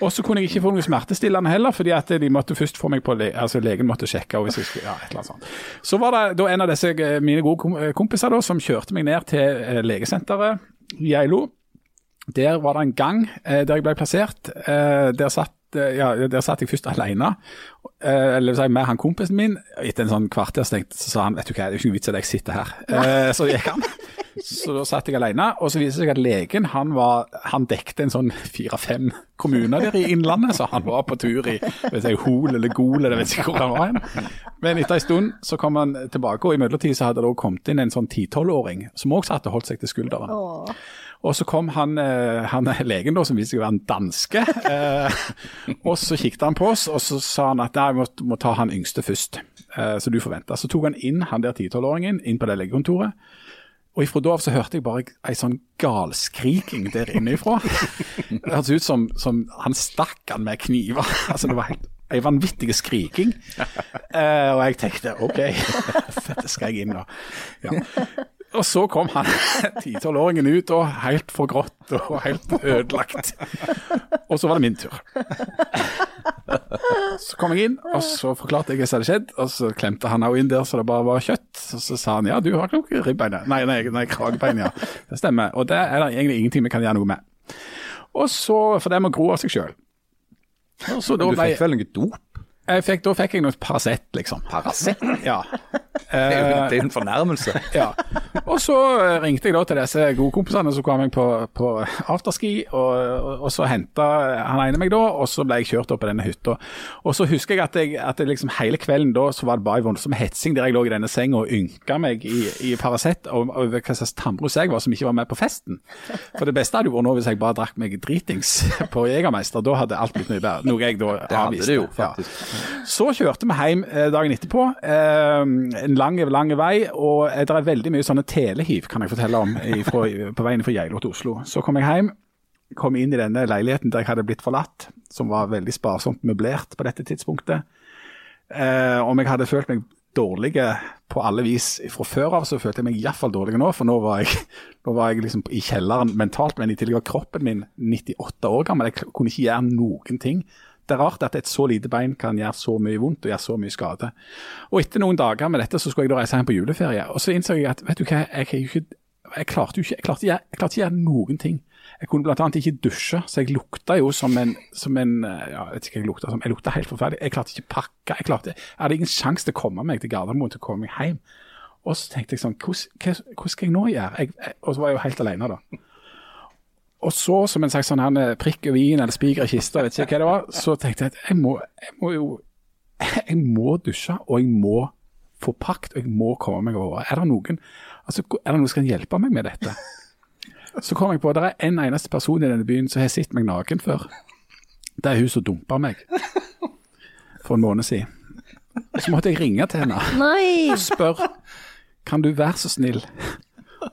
Og så kunne jeg ikke få noe smertestillende heller, fordi at de måtte først få meg på le altså legen måtte sjekke. hvis jeg skulle, ja, et eller annet sånt. Så var det da en av disse eh, mine gode eh, kompiser da, som kjørte meg ned til eh, legesenteret i Geilo. Der var det en gang eh, der jeg ble plassert. Eh, der, satt, ja, der satt jeg først alene, eh, eller si med han kompisen min. Etter en sånn kvarter så tenkte, så sa han vet du hva, det er ikke noe vits at jeg sitter her. Eh, så gikk han. Så da satt jeg alene, og så viste det seg at legen han, var, han dekte en sånn fire-fem kommuner der i Innlandet, så han var på tur i vet jeg, Hol eller Gol, eller vet ikke hvor han var hen. Men etter en stund så kom han tilbake, og i mellomtid så hadde det også kommet inn en sånn 10-12-åring som også satt og holdt seg til skulderen. Åh. Og så kom han, eh, han legen da, som viste seg å være en danske, eh, og så kikket han på oss, og så sa han at nei, vi må, må ta han yngste først, eh, så du får vente. Så tok han inn han der 10-12-åringen inn på det legekontoret, og ifra da av så hørte jeg bare ei sånn galskriking der inne ifra. Det hørtes ut som, som han stakk han med kniver. Altså det var helt ei vanvittig skriking. Eh, og jeg tenkte OK, [laughs] dette skal jeg inn da. Ja. Og så kom han [laughs] 10-12-åringen ut, og helt forgrått og helt ødelagt. Og så var det min tur. Så kom jeg inn, og så forklarte jeg hva som hadde skjedd, og så klemte han òg inn der så det bare var kjøtt. Og så sa han ja, du har ikke noe ribbein. Nei, nei, nei kragebein, ja. Det stemmer. Og det er det egentlig ingenting vi kan gjøre noe med. Og så, for det må gro av seg sjøl. Så Du fikk vel noe dop? jeg fikk, Da fikk jeg noe Paracet, liksom. Paracet? Ja. Det er jo det er en fornærmelse. [laughs] ja. Og så eh, ringte jeg da til disse gode kompisene som kom meg på, på afterski, og, og, og så henta han ene meg da, og så ble jeg kjørt opp på denne hytta. Og så husker jeg at, jeg at jeg liksom hele kvelden da så var det bare en voldsom hetsing der jeg lå i denne senga og ynka meg i, i Paracet og hva slags tannbrus jeg var som ikke var med på festen. For det beste hadde jo vært nå hvis jeg bare drakk meg dritings [laughs] på Jegermeister. Da hadde alt blitt mye bedre. Noe jeg da Det hadde avviste. det jo, Ja. Så kjørte vi hjem eh, dagen etterpå. Eh, en lang, lang vei, og det er veldig mye sånne telehiv, kan jeg fortelle om, ifra, på veien fra Geilo til Oslo. Så kom jeg hjem, kom inn i denne leiligheten der jeg hadde blitt forlatt, som var veldig sparsomt møblert på dette tidspunktet. Eh, om jeg hadde følt meg dårlig på alle vis fra før av, så følte jeg meg iallfall dårlig nå, for nå var jeg, nå var jeg liksom i kjelleren mentalt, men i tillegg var kroppen min 98 år gammel. Jeg kunne ikke gjøre noen ting det er rart at et så lite bein kan gjøre så mye vondt og gjøre så mye skade. Og etter noen dager med dette, så skulle jeg da reise hjem på juleferie. Og så innså jeg at vet du hva, jeg, jeg, jeg klarte jo ikke jeg klarte, jeg klarte ikke å gjøre noen ting. Jeg kunne bl.a. ikke dusje, så jeg lukta jo som en, som en eh, ja, Jeg vet ikke hva jeg lukta som. Jeg lukta helt forferdelig. Jeg klarte ikke pakke. Jeg, klarte, jeg hadde ingen sjanse til å komme meg til Gardermoen til å komme meg hjem. Og så tenkte jeg sånn hva, skal jeg nå gjøre? Jeg, og så var jeg jo helt alene, da. Og så, som en slags sånn her eh, prikk over i-en eller spiker i kista, vet ikke hva det var, så tenkte jeg at jeg må, jeg må jo [laughs] Jeg må dusje, og jeg må få pakt, og jeg må komme meg over. Er det noen altså, er det noen som kan hjelpe meg med dette? Så kom jeg på at det er en eneste person i denne byen som har sett meg naken før. Det er hun som dumpa meg for en måned siden. Så måtte jeg ringe til henne Nei! og spørre kan du være så snill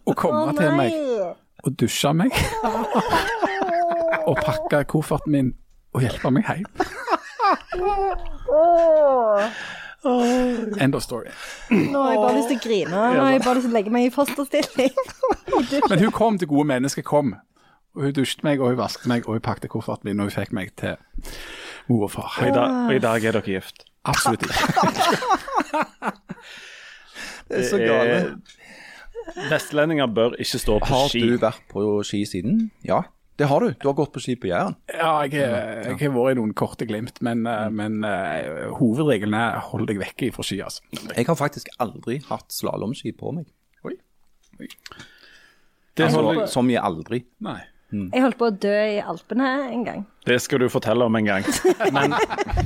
å komme oh, til nei. meg og dusje meg [laughs] og pakke kofferten min og hjelpe meg hjem. End of story. Nå har jeg bare lyst til å grine. Nå har jeg bare lyst til å legge meg i fosterstilling. [laughs] Men hun kom til gode mennesker, kom. Og hun dusjet meg, og hun vasket meg, og hun pakket kofferten min, og hun fikk meg til mor og far. Og i, dag, og i dag er dere gift. Absolutt ikke. [laughs] Det er så gale. Vestlendinger bør ikke stå på Har ski. du vært på ski siden? Ja, det har du. Du har gått på ski på Jæren. Ja, jeg, har- jeg har vært i noen korte glimt, men, eh, men uh, hovedregelen er hold deg vekk fra ski, altså. Jeg har faktisk aldri hatt slalåmski på meg. Oi. Oi. Det, Altså, holder- som i aldri. Nei. Jeg holdt på å dø i Alpene en gang. det skal du fortelle om en gang. Men,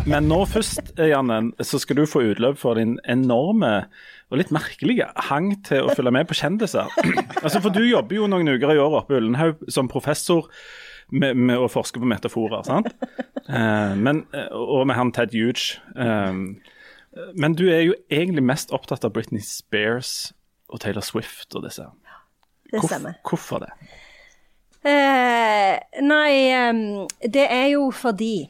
men nå først, Janne, så skal du få utløp for din enorme og litt merkelige hang til å følge med på kjendiser. [clears throat] Altså, For du jobber jo noen uker i året oppe i Ullenhaug som professor med, med å forske på metaforer, sant? Eh, men, eh, og med han Ted Huge. Eh, men du er jo egentlig mest opptatt av Britney Spears og Taylor Swift og disse. Det stemmer. Hvorfor det? Eh, nei, um, det er jo fordi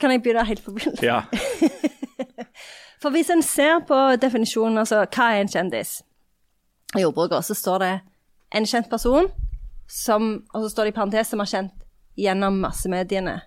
Kan jeg begynne helt på begynnelsen? Ja. [laughs] For hvis en ser på definisjonen, altså hva er en kjendis? I ordbruket så står det en kjent person, som, og så står det i parentes som er kjent gjennom massemediene.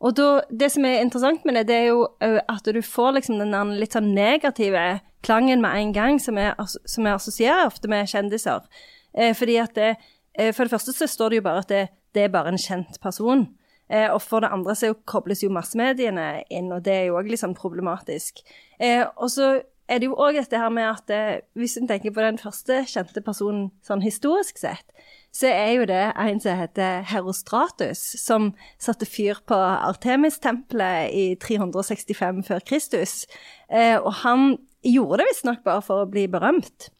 Og da, det som er interessant med det, det er jo at du får liksom den litt sånn negative klangen med en gang, som vi som jeg assosierer ofte med kjendiser. Eh, fordi at det, For det første så står det jo bare at det, det er bare en kjent person. Eh, og for det andre så kobles jo massemediene inn, og det er jo òg sånn problematisk. Eh, og så er det jo òg dette her med at eh, hvis en tenker på den første kjente personen sånn historisk sett, så er jo det en som heter Herostratus, som satte fyr på Artemis-tempelet i 365 før Kristus. Eh, og han gjorde det visstnok bare for å bli berømt.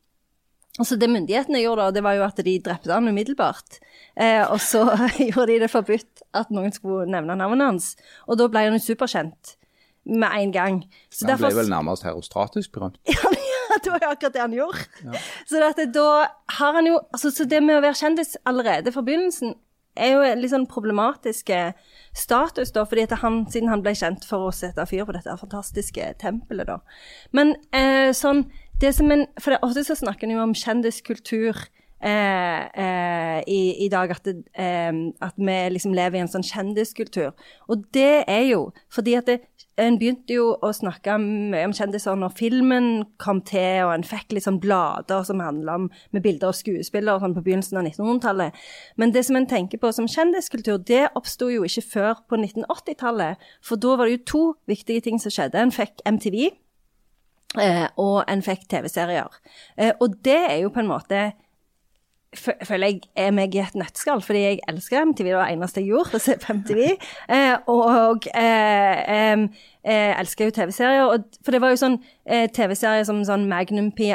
Og så det myndighetene gjorde da, det var jo at de drepte han umiddelbart. Eh, og så [laughs] gjorde de det forbudt at noen skulle nevne navnet hans. Og da ble han jo superkjent med en gang. Så Han ble vel nærmest herostratisk berømt. [laughs] ja, det var jo akkurat det han gjorde. Så, det, da har han jo, altså, så det med å være kjendis allerede fra begynnelsen er jo en litt sånn problematisk status, da, fordi han, siden han ble kjent for å sette fyr på dette fantastiske tempelet, da. Men eh, sånn det som en, For det, ofte så snakker en jo om kjendiskultur eh, eh, i, i dag, at, det, eh, at vi liksom lever i en sånn kjendiskultur. Og det er jo fordi at det, en begynte jo å snakke mye om kjendiser når filmen kom til, og en fikk liksom blader som handla om med bilder av skuespillere sånn på begynnelsen av 1900-tallet. Men det som en tenker på som kjendiskultur, det oppsto jo ikke før på 1980-tallet. For da var det jo to viktige ting som skjedde. En fikk MTV, og en fikk TV-serier. Eh, og det er jo på en måte føler jeg er meg i et nøtteskall, fordi jeg elsker MTV. Det var det eneste jeg gjorde, å se på MTV. Eh, og eh, eh, elsker jo TV-serier. For det var jo sånn eh, TV-serier som sånn Magnum PI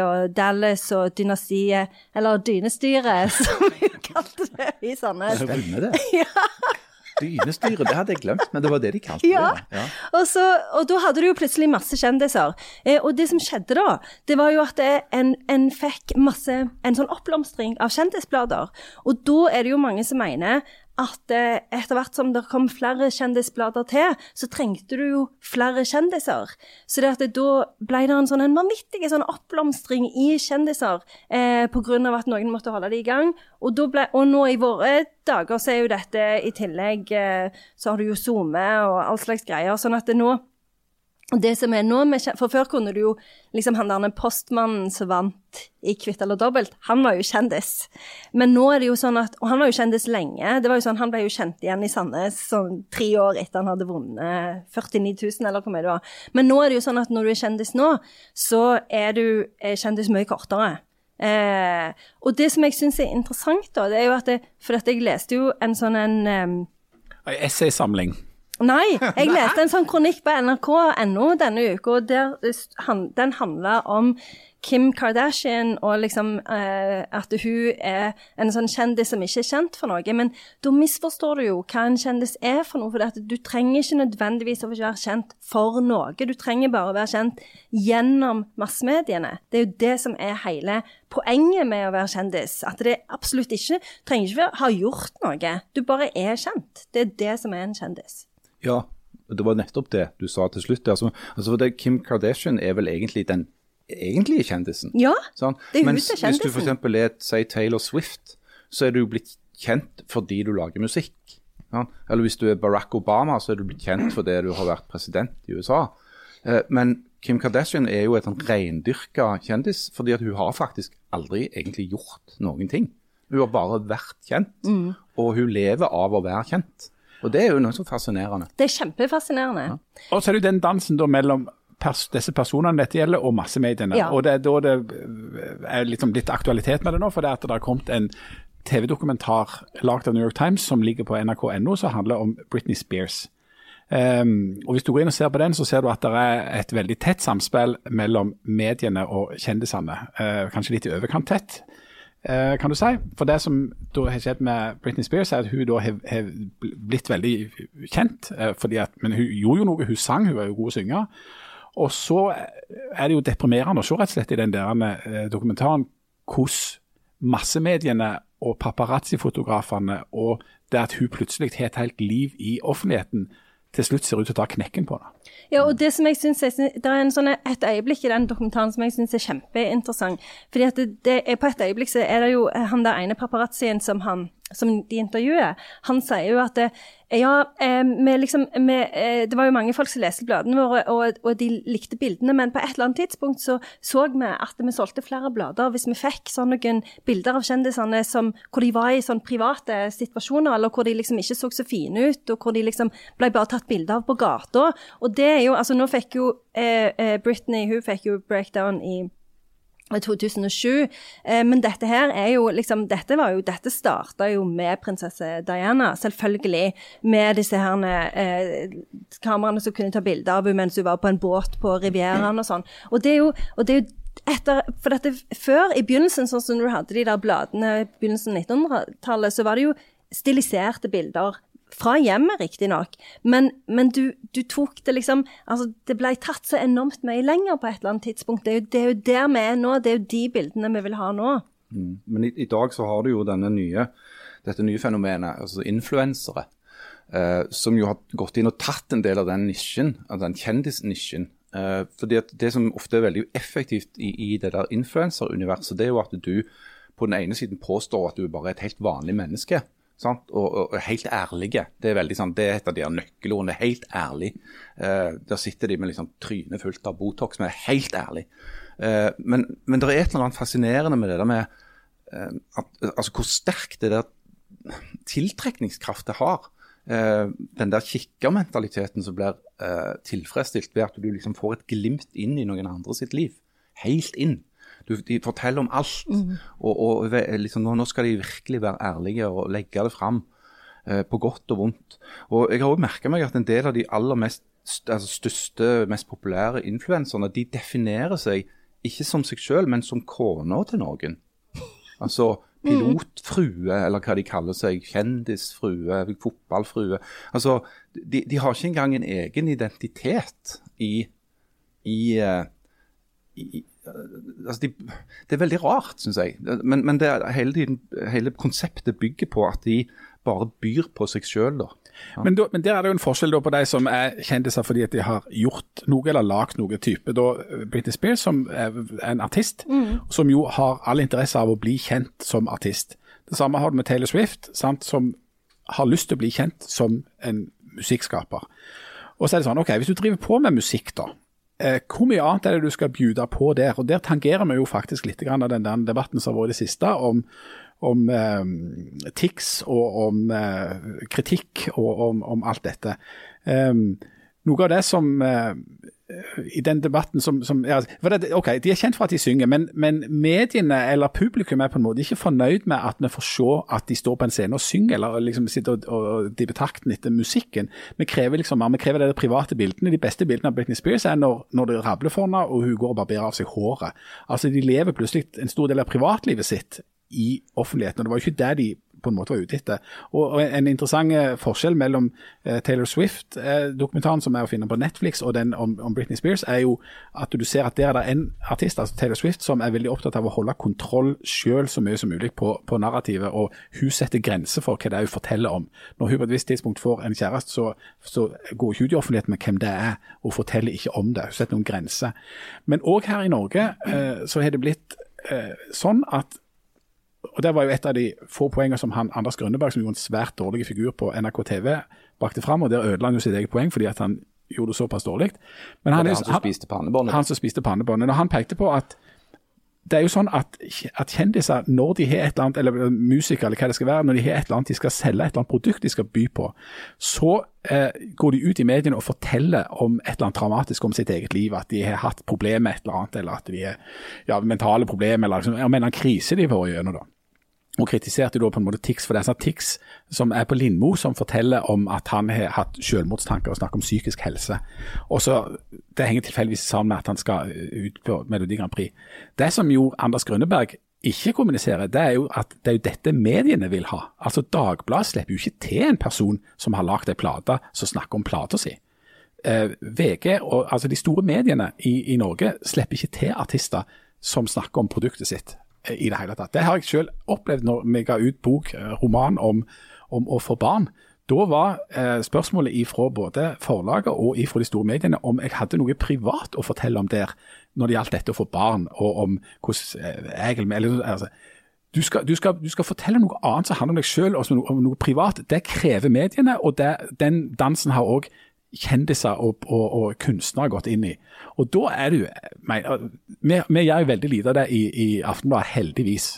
og Dallas og Dynastiet, eller Dynestyret, [laughs] som vi kalte det i Sandnes. vunnet det? [laughs] Dynestyret, det hadde jeg glemt, men det var det de kalte Ja. det. Ja. [laughs] Og, så, og da hadde du jo plutselig masse kjendiser. Eh, og det som skjedde da, det var jo at en, en fikk masse En sånn oppblomstring av kjendisblader. Og da er det jo mange som mener at eh, etter hvert som det kom flere kjendisblader til, så trengte du jo flere kjendiser. Så det at det, da ble det en sånn vanvittig sånn oppblomstring i kjendiser eh, pga. at noen måtte holde det i gang. Og, ble, og nå i våre dager så er jo dette i tillegg eh, Så har du jo SoMe og all slags greier. sånn at det nå det som er nå For før kunne du jo liksom Han der postmannen som vant i Kvitt eller dobbelt, han var jo kjendis. Men nå er det jo sånn at Og han var jo kjendis lenge. Det var jo sånn, Han ble jo kjent igjen i Sandnes sånn tre år etter han hadde vunnet 49 000, eller hvor mye det var. Men nå er det jo sånn at når du er kjendis nå, så er du er kjendis mye kortere. Eh, og det som jeg syns er interessant, da, det er jo at det, For at jeg leste jo en sånn en um, Essaysamling. Nei, jeg leste en sånn kronikk på nrk.no denne uka, og der, den handla om Kim Kardashian og liksom eh, at hun er en sånn kjendis som ikke er kjent for noe. Men da misforstår du jo hva en kjendis er for noe. For du trenger ikke nødvendigvis å være kjent for noe. Du trenger bare å være kjent gjennom massemediene. Det er jo det som er hele poenget med å være kjendis. At det absolutt ikke trenger ikke ha gjort noe. Du bare er kjent. Det er det som er en kjendis. Ja, det var nettopp det du sa til slutt. Altså, altså det, Kim Kardashian er vel egentlig den egentlige kjendisen. Ja, sånn? det er hun som er kjendisen. hvis du f.eks. er si Taylor Swift, så er du blitt kjent fordi du lager musikk. Sånn? Eller hvis du er Barack Obama, så er du blitt kjent fordi du har vært president i USA. Eh, men Kim Kardashian er jo et sånn reindyrka kjendis, fordi at hun har faktisk aldri egentlig gjort noen ting. Hun har bare vært kjent, Mm. og hun lever av å være kjent. Og det er jo noe så fascinerende. Det er kjempefascinerende. Og så er det jo den dansen da mellom pers disse personene dette gjelder, og massemediene. Ja. Og det er da det er liksom litt aktualitet med det nå, for det at det har kommet en TV-dokumentar lagd av New York Times som ligger på nrk.no, som handler om Britney Spears. Um, og Hvis du går inn og ser på den, så ser du at det er et veldig tett samspill mellom mediene og kjendisene. Uh, kanskje litt i overkant tett, kan du si. For det som da har skjedd med Britney Spears, er at hun da har, blitt veldig kjent. Fordi at, men hun gjorde jo noe, hun sang, hun var jo god å synge. Og så er det jo deprimerende å se rett og slett i den der eh, dokumentaren hvordan massemediene og paparazzi-fotografene og det at hun plutselig har et helt liv i offentligheten, til slutt ser ut til å ta knekken på det. Ja, og det som jeg synes er, det er sånn, et øyeblikk i den dokumentaren som jeg syns er kjempeinteressant. fordi at det, det er, På et øyeblikk så er det jo han der ene paparazzien som, han, som de intervjuer, han sier jo at det, ja, eh, med liksom, vi, eh, det var jo mange folk som leste bladene våre, og, og, de likte bildene, men på et eller annet tidspunkt så så vi at vi solgte flere blader hvis vi fikk sånn noen bilder av kjendisene som, hvor de var i sånn private situasjoner, eller hvor de liksom ikke så så fine ut, og hvor de liksom ble bare tatt bilder av på gata. Og det er jo, altså nå fikk jo eh, eh Britney, hun fikk jo breakdown i 2007. Eh, men dette her er jo liksom Dette var jo Dette starta jo med prinsesse Diana, selvfølgelig. Med disse her eh, kameraene som kunne ta bilder av henne mens hun var på en båt på Rivieraen og sånn. Og det er jo, og det er jo etter, for dette, Før, i begynnelsen, sånn som du hadde de der bladene i begynnelsen av 1900-tallet, så var det jo stiliserte bilder fra hjemmet, riktignok, men, men du, du, tok det liksom altså Det ble tatt så enormt mye lenger på et eller annet tidspunkt. Det er jo, det er jo der vi er nå. Det er jo de bildene vi vil ha nå. Mm. Men i, i, dag så har du jo denne nye, dette nye fenomenet, altså influensere. Eh, som jo har gått inn og tatt en del av den nisjen, av den kjendisnisjen. Eh, fordi at Det som ofte er veldig effektivt i, i det der influenseruniverset, det er jo at du på den ene siden påstår at du bare er et helt vanlig menneske. Og, og, og, helt ærlige. Det er veldig sånn, det er et av de nøkkelordene. Helt ærlig. Eh, der sitter de med liksom trynet fullt av Botox, men er helt ærlig. Eh, men, men, det er et eller annet fascinerende med det der med eh, at, altså hvor sterkt det der tiltrekningskraftet har. Eh, den der kikkermentaliteten som blir eh, tilfredsstilt ved at du liksom får et glimt inn i noen andre sitt liv. Helt inn. Du, de forteller om alt. Mm. Og, og liksom, nå, nå, skal de virkelig være ærlige og legge det fram. Eh, på godt og vondt. Og Jeg har også merka meg at en del av de aller mest, altså største, mest populære influenserne de definerer seg ikke som seg sjøl, men som kona til noen. Altså [laughs] pilotfrue, eller hva de kaller seg. Kjendisfrue, fotballfrue. Altså, de, de har ikke engang en egen identitet i, i uh, i, altså de, Det er veldig rart, syns jeg. Men, men det, hele, tiden, hele konseptet bygger på at de bare byr på seg sjøl, da. Ja. Men, da, men, der er det jo en forskjell på de som er kjendiser fordi at de har gjort noe eller lagd noe type. Da Britney Spears, som er en artist, mm. som jo har all interesse av å bli kjent som artist. Det samme har du med Taylor Swift, sant, som har lyst til å bli kjent som en musikkskaper. Og så er det sånn, ok, Hvis du driver på med musikk, da. Hvor mye annet er det du skal bjude på der? Og Der tangerer vi jo faktisk litt av den debatten som har vært i det siste, om, om eh, TIX og om eh, kritikk og om, om alt dette. Eh, noe av det som eh, i den debatten som, som ja, OK, de er kjent for at de synger, men, men, mediene eller publikum er på en måte ikke fornøyd med at vi får se at de står på en scene og synger, eller liksom sitter og, og dibber takten etter musikken. Vi krever liksom, vi krever de private bildene. De beste bildene av Britney Spears er når, når det rabler for henne og hun går og barberer av seg håret. Altså, De lever plutselig en stor del av privatlivet sitt i offentligheten. og Det var jo ikke der de på en måte var ute etter. Og, og En interessant eh, forskjell mellom eh, Taylor Swift-dokumentaren eh, som er å finne på Netflix, og den om, om, Britney Spears, er jo at du ser at der er det en artist, altså Taylor Swift, som er veldig opptatt av å holde kontroll selv så mye som mulig på, på narrativet. Og hun setter grenser for hva det er hun forteller om. Når hun på et visst tidspunkt får en kjæreste, så, så går hun ut i offentlighet med hvem det er, og forteller ikke om det. Hun setter noen grenser. Men òg her i Norge eh, så har det blitt eh, sånn at og Det var jo et av de få poengene som han, Anders Grønneberg, som gjorde en svært dårlig figur på NRK TV, brakte fram. og Der ødela han jo sitt eget poeng fordi at han gjorde det såpass dårlig. Men han, det han som spiste pannebåndet. Han som spiste pannebåndet. Og han pekte på at det er jo sånn at, at, kjendiser, når de har et eller annet, eller musikere eller hva det skal være, når de har et eller annet de skal selge, et eller annet produkt de skal by på, så eh, går de ut i mediene og forteller om et eller annet traumatisk om sitt eget liv. At de har hatt problemer med et eller annet, eller at de har ja, mentale problemer, eller liksom, en krise de har vært gjennom. da og kritiserte da på en måte Tix for det. Altså Tix som er på Lindmo, som forteller om at han har hatt selvmordstanker og snakker om psykisk helse. Og så, Det henger tilfeldigvis sammen med at han skal ut på Melodi Grand Prix. Det som jo Anders Grønneberg ikke kommuniserer, det er jo at det er jo dette mediene vil ha. Altså Dagbladet slipper jo ikke til en person som har lagd ei plate som snakker om plata si. Eh, VG og altså de store mediene i, i Norge slipper ikke til artister som snakker om produktet sitt i det hele tatt. Det har jeg selv opplevd når vi ga ut bok, eh, roman om, om å få barn. Da var eh, spørsmålet ifra både forlaget og ifra de store mediene om jeg hadde noe privat å fortelle om der når det gjaldt dette å få barn, og om hvordan eh, jeg eller, altså, du skal, du, skal, du skal, fortelle noe annet som handler om deg og om noe, privat. Det krever mediene, og det, den dansen har òg kjendiser og, og, og, kunstnere gått inn i. Og da er du Vi, vi gjør jo veldig lite av det i, i Aftenbladet, heldigvis.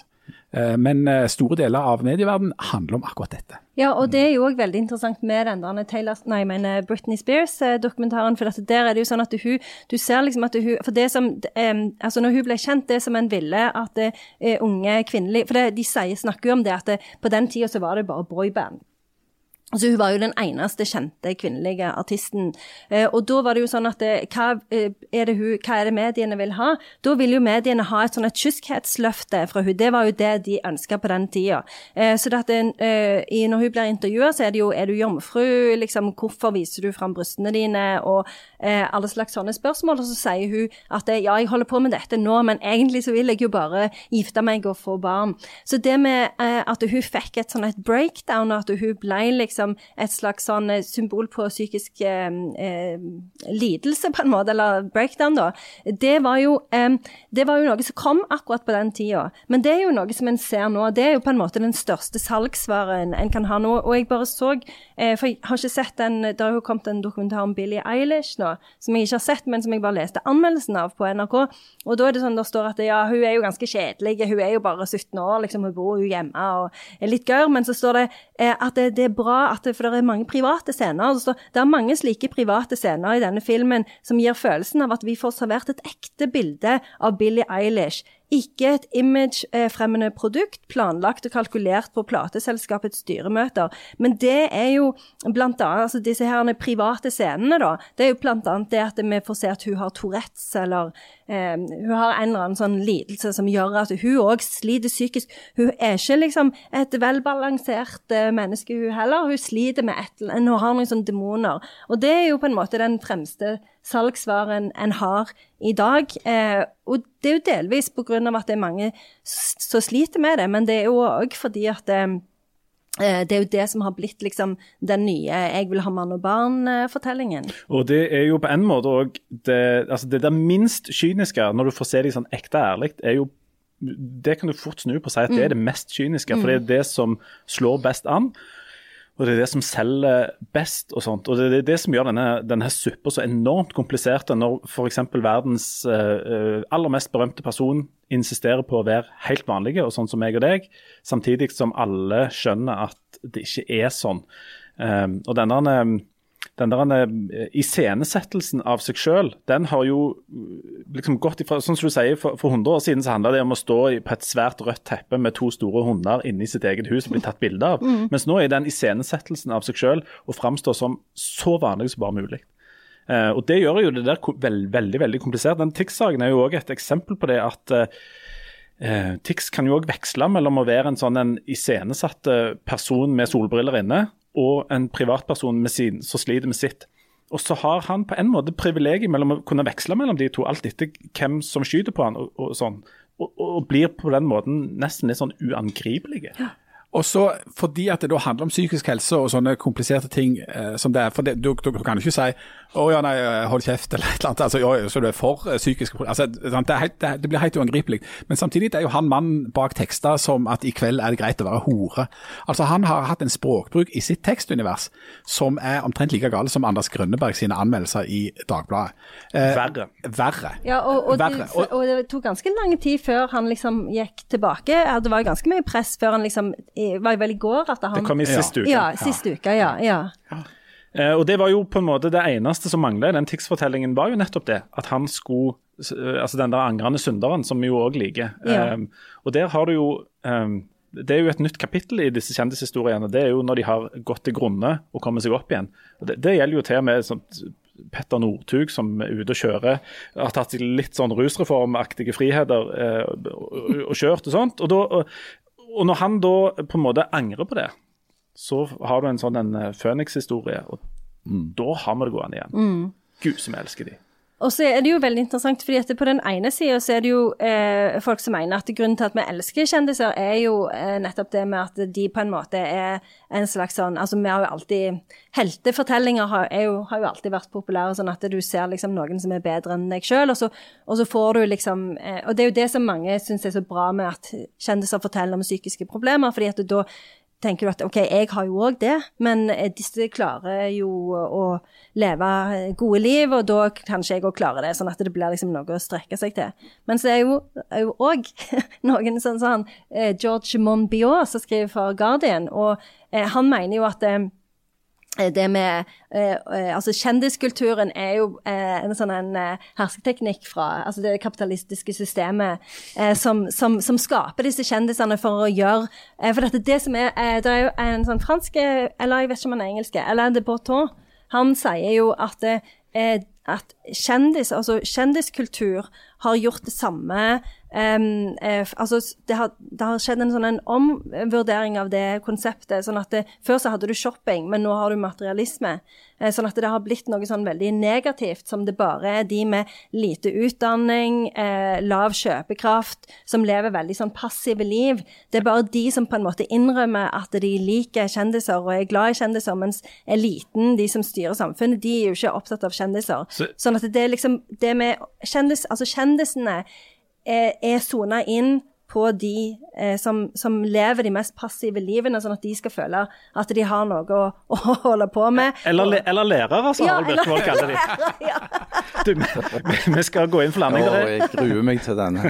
Eh, men eh, store deler av medieverdenen handler om akkurat dette. Ja, og det er jo òg veldig interessant med den der Taylor, nei, mener Britney Spears-dokumentaren. For der er det jo sånn at hun Du ser liksom at hun For det som Altså, når hun ble kjent, det som en ville at unge kvinnelige For det, de sier, snakker jo om det at det, på den tida så var det bare boyband. Altså, hun var jo den eneste kjente kvinnelige artisten. Eh, og da var det jo sånn at det, eh, hva, eh, er det hun, hva er det mediene vil ha? Da vil jo mediene ha et sånn et kyskhetsløfte fra hun. Det var jo det de ønska på den tida. Eh, så det, eh, når hun blir intervjua, så er det jo er du jomfru, liksom, hvorfor viser du fram brystene dine, og eh, alle slags sånne spørsmål. Og så sier hun at ja, jeg holder på med dette nå, men egentlig så vil jeg jo bare gifte meg og få barn. Så det med at hun fikk et sånn et breakdown, og at hun ble liksom liksom et slags sånn eh, symbol på psykisk eh, eh, lidelse, på en måte, eller breakdown, da. Det var, jo, eh, det var jo noe som kom akkurat på den tida. Men det er jo noe som en ser nå. Det er jo på en måte den største salgsvaren en kan ha nå. Og jeg bare så eh, For jeg har ikke sett den Det har jo kommet en dokumentar om Billie Eilish nå, som jeg ikke har sett, men som jeg bare leste anmeldelsen av på NRK. Og da er det sånn der står at ja, hun er jo ganske kjedelig, hun er jo bare 17 år, liksom, hun bor jo hjemme og er litt gørr. Men så står det eh, at det, det, er bra at det, For det er mange private scener. Altså, det er mange slike private scener i denne filmen som gir følelsen av at vi får servert et ekte bilde av Billie Eilish ikke et imagefremmende produkt planlagt og kalkulert på plateselskapets styremøter. Men det er jo blant annet altså disse her private scenene, da. Det er jo blant annet det at vi får se at hun har Tourettes, eller eh, hun har en eller annen sånn lidelse som gjør at hun òg sliter psykisk. Hun er ikke liksom et velbalansert eh, menneske, hun heller. Hun sliter med et eller annet, hun har noen sånne demoner. Og det er jo på en måte den fremste salgsvaren en har i dag. Eh, og det er jo delvis pga. at det er mange som sliter med det, men det er jo òg fordi at eh, eh, det er jo det som har blitt liksom den nye 'jeg vil ha mann og barn'-fortellingen. Og det er jo på en måte òg det, altså det der minst kyniske, når du får se det sånn ekte ærlig, er jo Det kan du fort snu på og si at det er det mest kyniske, for det er det som slår best an. Og det er det som selger best og sånt. Og det er det som gjør denne, denne suppa så enormt komplisert, når f.eks. verdens uh, aller mest berømte person insisterer på å være helt vanlige, og sånn som meg og deg, samtidig som alle skjønner at det ikke er sånn. Um, og denne, den iscenesettelsen av seg sjøl, den har jo liksom gått ifra Sånn som du sier, for, for 100 år siden så handla det om å stå på et svært rødt teppe med to store hunder inne i sitt eget hus og bli tatt bilde av. Mens nå er den iscenesettelsen av seg sjøl å framstå som så vanlig som bare mulig. Eh, og Det gjør jo det der veld, veldig veldig komplisert. Den Tix-saken er jo også et eksempel på det at eh, eh, Tix kan jo òg veksle mellom å være en sånn en iscenesatt eh, person med solbriller inne, og en privatperson sin, som sliter med sitt. Og så har han på en måte privilegiet mellom å kunne veksle mellom de to, alt etter hvem som skyter på han og, og sånn. Og, og blir på den måten nesten litt sånn uangripelige. Og så fordi at det da handler om psykisk helse og sånne kompliserte ting eh, som det er. For det, du, du kan jo ikke si 'Å ja, nei, hold kjeft', [laughs] eller et eller annet. altså, «Oi, Så du er for eh, psykiske altså, det, er helt, det, det blir helt uangripelig. Men samtidig er jo han mannen bak tekster som at i kveld er det greit å være hore. Altså Han har hatt en språkbruk i sitt tekstunivers som er omtrent like gal som Anders Grønneberg sine anmeldelser i Dagbladet. Eh, Verre. Verre. Ja, og, og, Verre. det, og det tok ganske lang tid før han liksom gikk tilbake. Det var ganske mye press før han liksom Var vel i går at han Det kom i siste uke. Ja, siste uke, ja. ja. Eh, og det var jo på en måte det eneste som mangla i den Tix-fortellingen, var jo nettopp det. At han skulle eh, Altså den der angrende synderen, som vi jo òg liker. Ja. Um, og der har du jo um, Det er jo et nytt kapittel i disse kjendishistoriene. Det er jo når de har gått til grunne og kommer seg opp igjen. Og det, det gjelder jo til og med sånt Petter Northug som er ute og kjører, har tatt seg litt sånn rusreformaktige friheter eh, og, og kjørt og sånt. Og, da, og, og når han da på en måte angrer på det, så har du en sånn en eh, Phoenix-historie, og da har vi det gående igjen. Gud som jeg elsker de. Og så er det jo veldig interessant, fordi at på den ene sida så er det jo eh, folk som mener at grunnen til at vi elsker kjendiser, er jo eh, nettopp det med at de på en måte er en slags sånn Altså vi har jo alltid Heltefortellinger har, jo, har jo alltid vært populære, sånn at du ser liksom noen som er bedre enn deg sjøl, og, og så får du liksom eh, Og det er jo det som mange syns er så bra med at kjendiser forteller om psykiske problemer, fordi at da tenker du at ok, jeg har jo òg det, men eh, disse klarer jo å leve gode liv, og da kanskje jeg òg klarer det, sånn at det blir liksom noe å strekke seg til. Men så er jo òg [laughs] noen sånn som han eh, George Monbiot, som skriver for Guardian, og eh, han mener jo at eh, det med eh, eh, Altså, kjendiskulturen er jo eh, en sånn en eh, hersketeknikk fra altså det kapitalistiske systemet eh, som, som, som skaper disse kjendisene for å gjøre eh, For dette, det som er eh, Det er jo en sånn fransk eh, Eller jeg vet ikke om han er engelsk. Alain de Botton. Han sier jo at eh, at kjendis, altså kjendiskultur har gjort det samme em, eh, altså det har, det har skjedd en sånn en omvurdering av det konseptet. sånn at det, Før så hadde du shopping, men nå har du materialisme. Eh, sånn at det har blitt noe sånn veldig negativt, som det bare er de med lite utdanning, eh, lav kjøpekraft, som lever veldig sånn passive liv. Det er bare de som på en måte innrømmer at de liker kjendiser og er glad i kjendiser, mens eliten, de som styrer samfunnet, de er jo ikke opptatt av kjendiser. Så- sånn at det er liksom det med kjendis, altså kjendisene er, er sona inn på de eh, som, som lever de mest passive livene, sånn at de skal føle at de har noe å, å holde på med. Eller, le, eller lærere, som Ja, Harald Birkevold kaller de. ja. Du, vi, vi skal gå inn for landing. Å, jeg gruer meg til denne.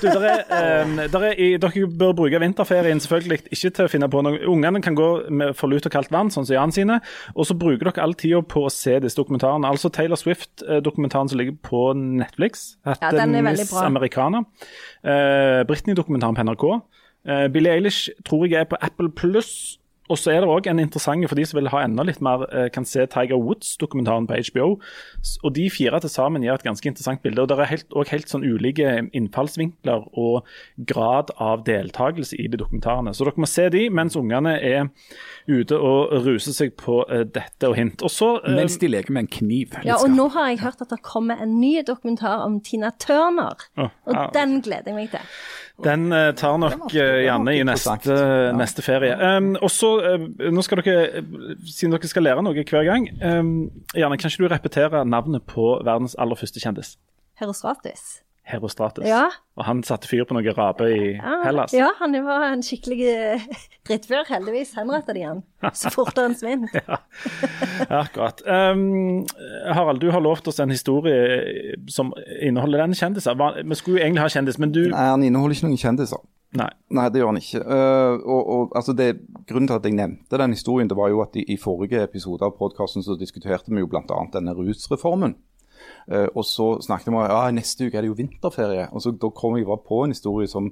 du, der er, eh, der er, dere bør bruke vinterferien selvfølgelig ikke til å finne på noe. Ungene kan gå med for lut og kaldt vann, sånn som Jan sine. Og så bruker dere all tida på å se disse dokumentarene. Altså Taylor Swift-dokumentaren som ligger på Netflix. Ja, den er veldig Miss bra. Americana. Eh, Britney-dokumentaren på NRK. Eh, Billie Eilish tror jeg er på Apple Pluss. Og så er det òg en interessant for de som vil ha enda litt mer, eh, kan se Tiger Woods-dokumentaren på HBO. Og de fire til sammen gir et ganske interessant bilde. og Det er helt, også helt sånn ulike innfallsvinkler og grad av deltakelse i de dokumentarene. Så dere må se de mens ungene er ute og ruser seg på eh, dette og hint. Og så eh, Mens de leker med en kniv. Ja, og nå har jeg hørt at det kommer en ny dokumentar om Tina Turner. Og ja. den gleder jeg meg til. Den eh, tar nok eh, nok i neste, neste ferie. Um, og så, eh, nå skal dere, Siden dere skal lære noe hver gang, um, Janne, kan ikke du repetere navnet på verdens aller første kjendis? Herostratus. Herostratus. Ja. Og han satte fyr på noe rape i Ja, Hellas. Ja, han var en skikkelig eh, drittfyr. Heldigvis henretta de han så fort han svint. [laughs] Ja, akkurat. Um, Harald, du har lovt oss en historie som inneholder den kjendiser. Vi skulle jo egentlig ha kjendis, men du Nei, Han inneholder ikke noen kjendiser. Nei. Nei, det gjør han ikke. Uh, og, og, altså det, grunnen til at jeg nevnte den historien, det var jo at i, i forrige episode av podkasten så diskuterte vi jo bl.a. denne rusreformen. Eh, og så snakket vi om ja, neste uke er det jo vinterferie. Og så da kom jeg bare på en historie som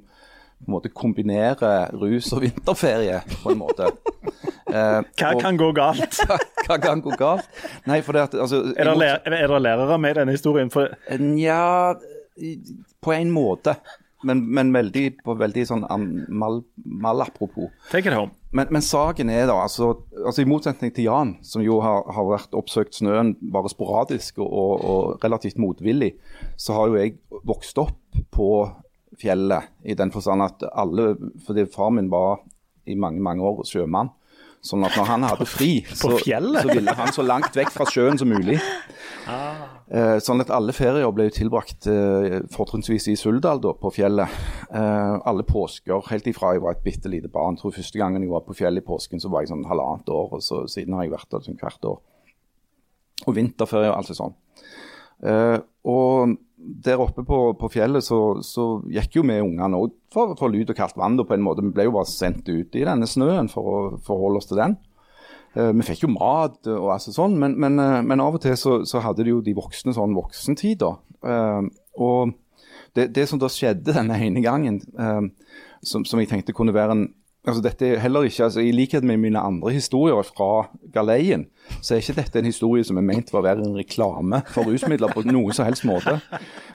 på en måte kombinerer rus og vinterferie, på en måte. [laughs] Eh, Hva og- kan gå galt? [laughs] hva kan gå galt? Nei, for det at altså, Er det, er det lærere med i denne historien? For Nja, på en måte. Men, men veldig, på veldig sånn mal, malapropos. take it home. Men, men saken er da, altså, altså i motsetning til Jan, som jo har, har vært oppsøkt snøen bare sporadisk og, og, og relativt motvillig, så har jo jeg vokst opp på fjellet i den forstand at alle Fordi far min var i mange, mange år sjømann. Sånn at når han hadde fri, [laughs] så, så ville han så langt vekk fra sjøen som mulig. Eh, sånn at alle ferier ble tilbrakt eh, fortrinnsvis i Suldal, da, på fjellet. Eh, alle påsker, helt ifra jeg var et bitte lite barn. Jeg tror Første gangen jeg var på fjellet i påsken, så var jeg sånn halvannet år. og så Siden har jeg vært der sånn hvert år. Og vinterferie og alt sånt. Eh, og der oppe på, på fjellet så, så gikk jo vi ungene òg for, for lyd og kaldt vann. Da, på en måte. Vi ble jo bare sendt ut i denne snøen for å forholde oss til den. Eh, Vi fikk jo mat og altså sånn, men, men, eh, men av og til så, så hadde de jo de voksne sånn voksentid. da. Eh, og det, det som da skjedde denne ene gangen, eh, som, som jeg tenkte kunne være en altså dette er heller ikke, altså I likhet med mine andre historier fra galeien, så er ikke dette en historie som er ment for å være en reklame for rusmidler på noen som helst måte.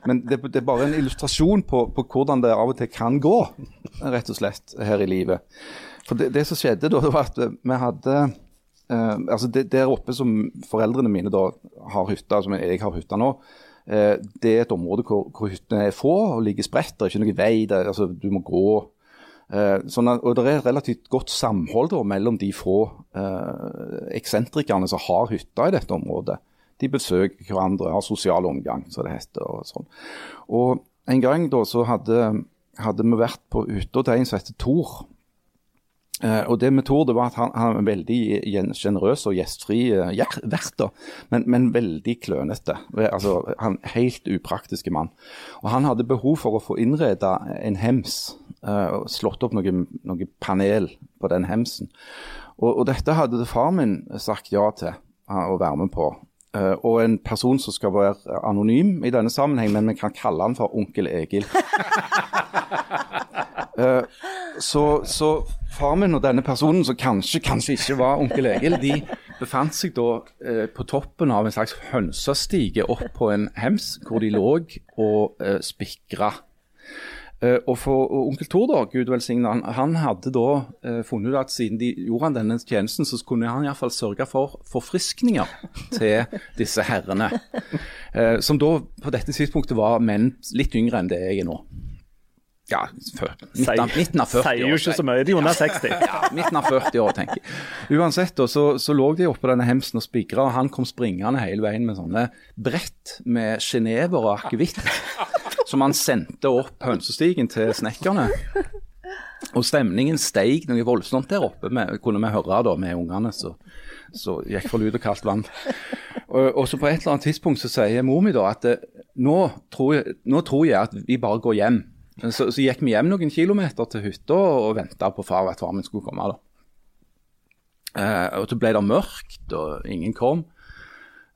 Men det, det er bare en illustrasjon på, på hvordan det av og til kan gå, rett og slett, her i livet. For det, det som skjedde da, det var at vi hadde eh, altså det, Der oppe som foreldrene mine da har hytta, som jeg har hytta nå, eh, det er et område hvor, hvor hyttene er få og ligger spredt. Det er ikke noen vei, der altså, du må gå. Eh, sånn at, og Det er et relativt godt samhold da, mellom de få eh, eksentrikerne som har hytta i dette området. De besøker hverandre, har sosial omgang, som det heter. Og sånn. Og En gang da så hadde, hadde vi vært på hytta til en som heter Tor. Eh, og det med Tor det var at han, han er veldig sjenerøs og gjestfri eh, vert, men, men veldig klønete. Altså, han Helt upraktiske mann. Og Han hadde behov for å få innreda en hems, eh, og slått opp noe, noe panel på den hemsen. Og, og Dette hadde far min sagt ja til eh, å være med på. Uh, og en person som skal være anonym i denne sammenheng, men vi kan kalle han for onkel Egil. [laughs] Eh, så, så far min og denne personen, som kanskje, kanskje ikke var onkel Egil, de befant seg da eh, på toppen av en slags hønsestige opp på en hems, hvor de lå og eh, spikra. Eh, og for og onkel Tor, da, Gud velsigne han, han hadde da eh, funnet ut at siden de gjorde han denne tjenesten, så kunne han iallfall sørge for forfriskninger til disse herrene. Eh, som da på dette tidspunktet var menn litt yngre enn det jeg er nå. Ja, før, midten, midten av 40 år. Sier jo ikke så mye. De er under 60. [laughs] Ja, midten av 40 år, tenker jeg. Uansett, da, så, så lå de oppe på denne hemsen og spigra, og han kom springende hele veien med sånne brett med genever og akevitt [laughs] som han sendte opp hønsestigen til snekkerne. Og stemningen steig noe voldsomt der oppe, med, kunne vi høre da med ungene så gikk for lyd og kaldt vann. Og, og så på et eller annet tidspunkt så sier mor mi da at eh, nå tror, jeg, nå tror jeg at vi bare går hjem. Så, så gikk vi hjem noen kilometer til hytta og venta på far at far min skulle komme. da. Eh, og Så ble det mørkt, og ingen kom.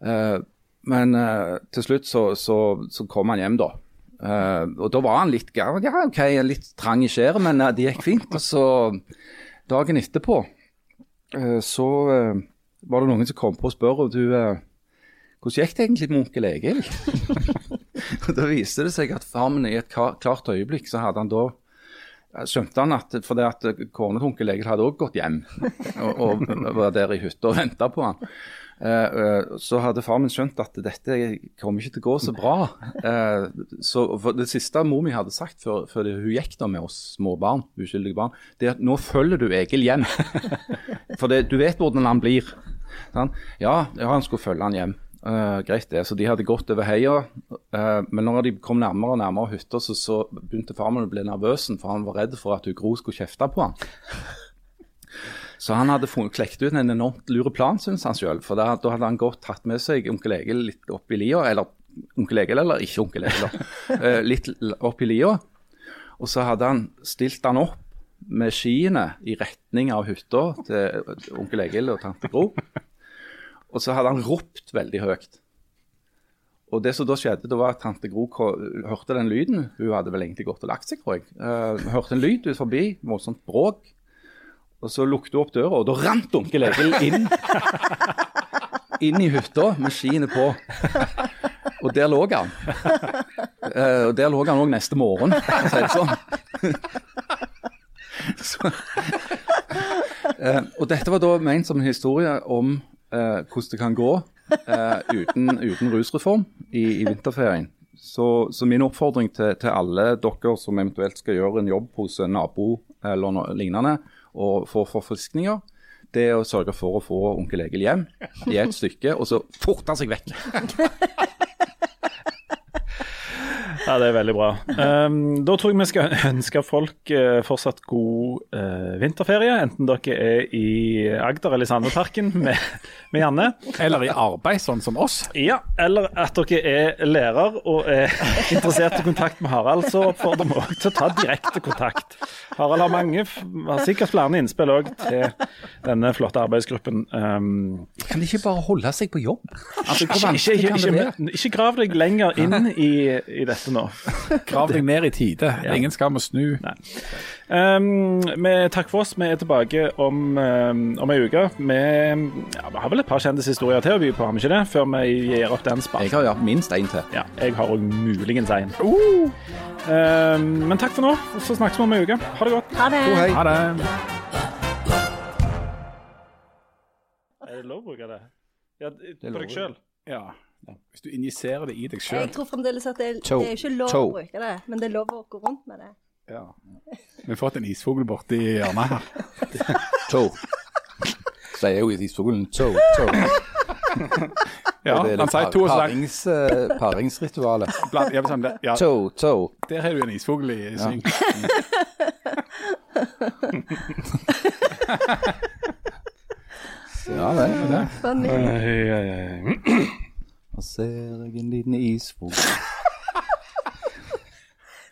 Eh, men eh, til slutt så, så, så kom han hjem, da. Eh, og da var han litt ja, ok, litt trang i skjæret, men eh, det gikk fint. Og så dagen etterpå eh, så var det noen som kom på og spør om du, hvordan gikk det egentlig med onkel Egil? [laughs] Da viste det seg at far min i et klart øyeblikk så hadde han da Skjønte han at fordi at kona til hadde også gått hjem [laughs] og, og var der i hytta og venta på han. Eh, eh, så hadde far min skjønt at dette kommer ikke til å gå så bra. Eh, så Det siste mor mi hadde sagt før, før hun gikk da med oss små barn, uskyldige barn, det er at nå følger du Egil hjem. [laughs] For det, du vet hvordan han blir. Sånn? Ja, han skulle følge han hjem. Eh, greit det. Så de hadde gått over heia. uh, men når de kom nærmere og nærmere hytta, så, så begynte far min å bli nervøs, for han var redd for at hun Gro skulle kjefte på han. Så han hadde klekt ut en enormt lur plan, syns han sjøl. For da, da hadde han godt tatt med seg onkel Egil litt opp i lia, eller onkel Egil, eller ikke onkel Egil. Eh, litt opp i lia. Og så hadde han stilt han opp med skiene i retning av hytta til onkel Egil og tante Gro. Og så hadde han ropt veldig høyt. Og det som da skjedde, det var at tante Gro hørte den lyden. Hun hadde vel egentlig gått og lagt seg, tror jeg. Uh, hørte en lyd ut forbi, voldsomt bråk. Og så lukket hun opp døra, og da rant onkel Egil inn. [laughs] inn i hytta med skiene på. Og der lå han. Uh, og der lå han òg neste morgen, for å si det sånn. [laughs] så, uh, og dette var da ment som en historie om hvordan det kan gå eh, uten, uten rusreform i, i vinterferien. Så, så min oppfordring til, til alle dere som eventuelt skal gjøre en jobb hos en nabo eller noe lignende, og få forfriskninger, det er å sørge for å få onkel Egil hjem i et stykke, og så forte seg vekk. [laughs] Ja, det er veldig bra. Um, da tror jeg vi skal [laughs] ønske folk uh, fortsatt god uh, vinterferie, enten dere er i Agder eller i Sandveparken med, med Janne. Eller i arbeid, sånn som oss. Ja, eller at dere er lærer og er interessert i kontakt med Harald, så oppfordrer vi også til å ta direkte kontakt. Harald har mange, har sikkert flere innspill òg til denne flotte arbeidsgruppen. Um, Kan de ikke bare holde seg på jobb? Altså, ikke, ikke, ikke, ikke grav deg lenger inn i, i dette nå. [laughs] Grav deg ned i tide. Ingen skam å snu. Um, vi takk for oss. Vi er tilbake om, um, om ei uke. Vi, ja, vi har vel et par kjendishistorier til å by på, har vi ikke det? Før vi gir opp den Jeg har ja, minst én til. Ja, jeg har òg muligens en. Um, men takk for nå, så snakkes vi om ei uke. Ha det godt. Ha det. Oh, hei. Ha det. Er det lov å bruke det? Ja, på deg sjøl. Ja. Hvis du injiserer det i deg Jeg tror fremdeles at det, det er ikke lov å bruke det, men det er lov å gå rundt med det. Ja. Vi har fått en isfugl borti hjørnet her. [laughs] To. Sier jo i skolen to, to. Ja, det er han sier to og parings, uh, paringsritualet. [laughs] blant- ja, sånn, det- ja, To, to. Der har du en isfugl i syng. [laughs] Ja det er vel. Funny. Nå ser jeg en liten isfugl.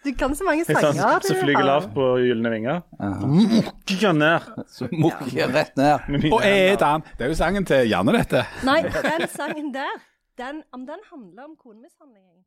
Du kan så mange sanger. du, som flyger lavt på gylne vinger. Mukker ned. Så mukker jeg rett ned. Og er hender. Det er jo sangen til Janne, dette. Nei, den sangen der, den, om den handler om konemishandling.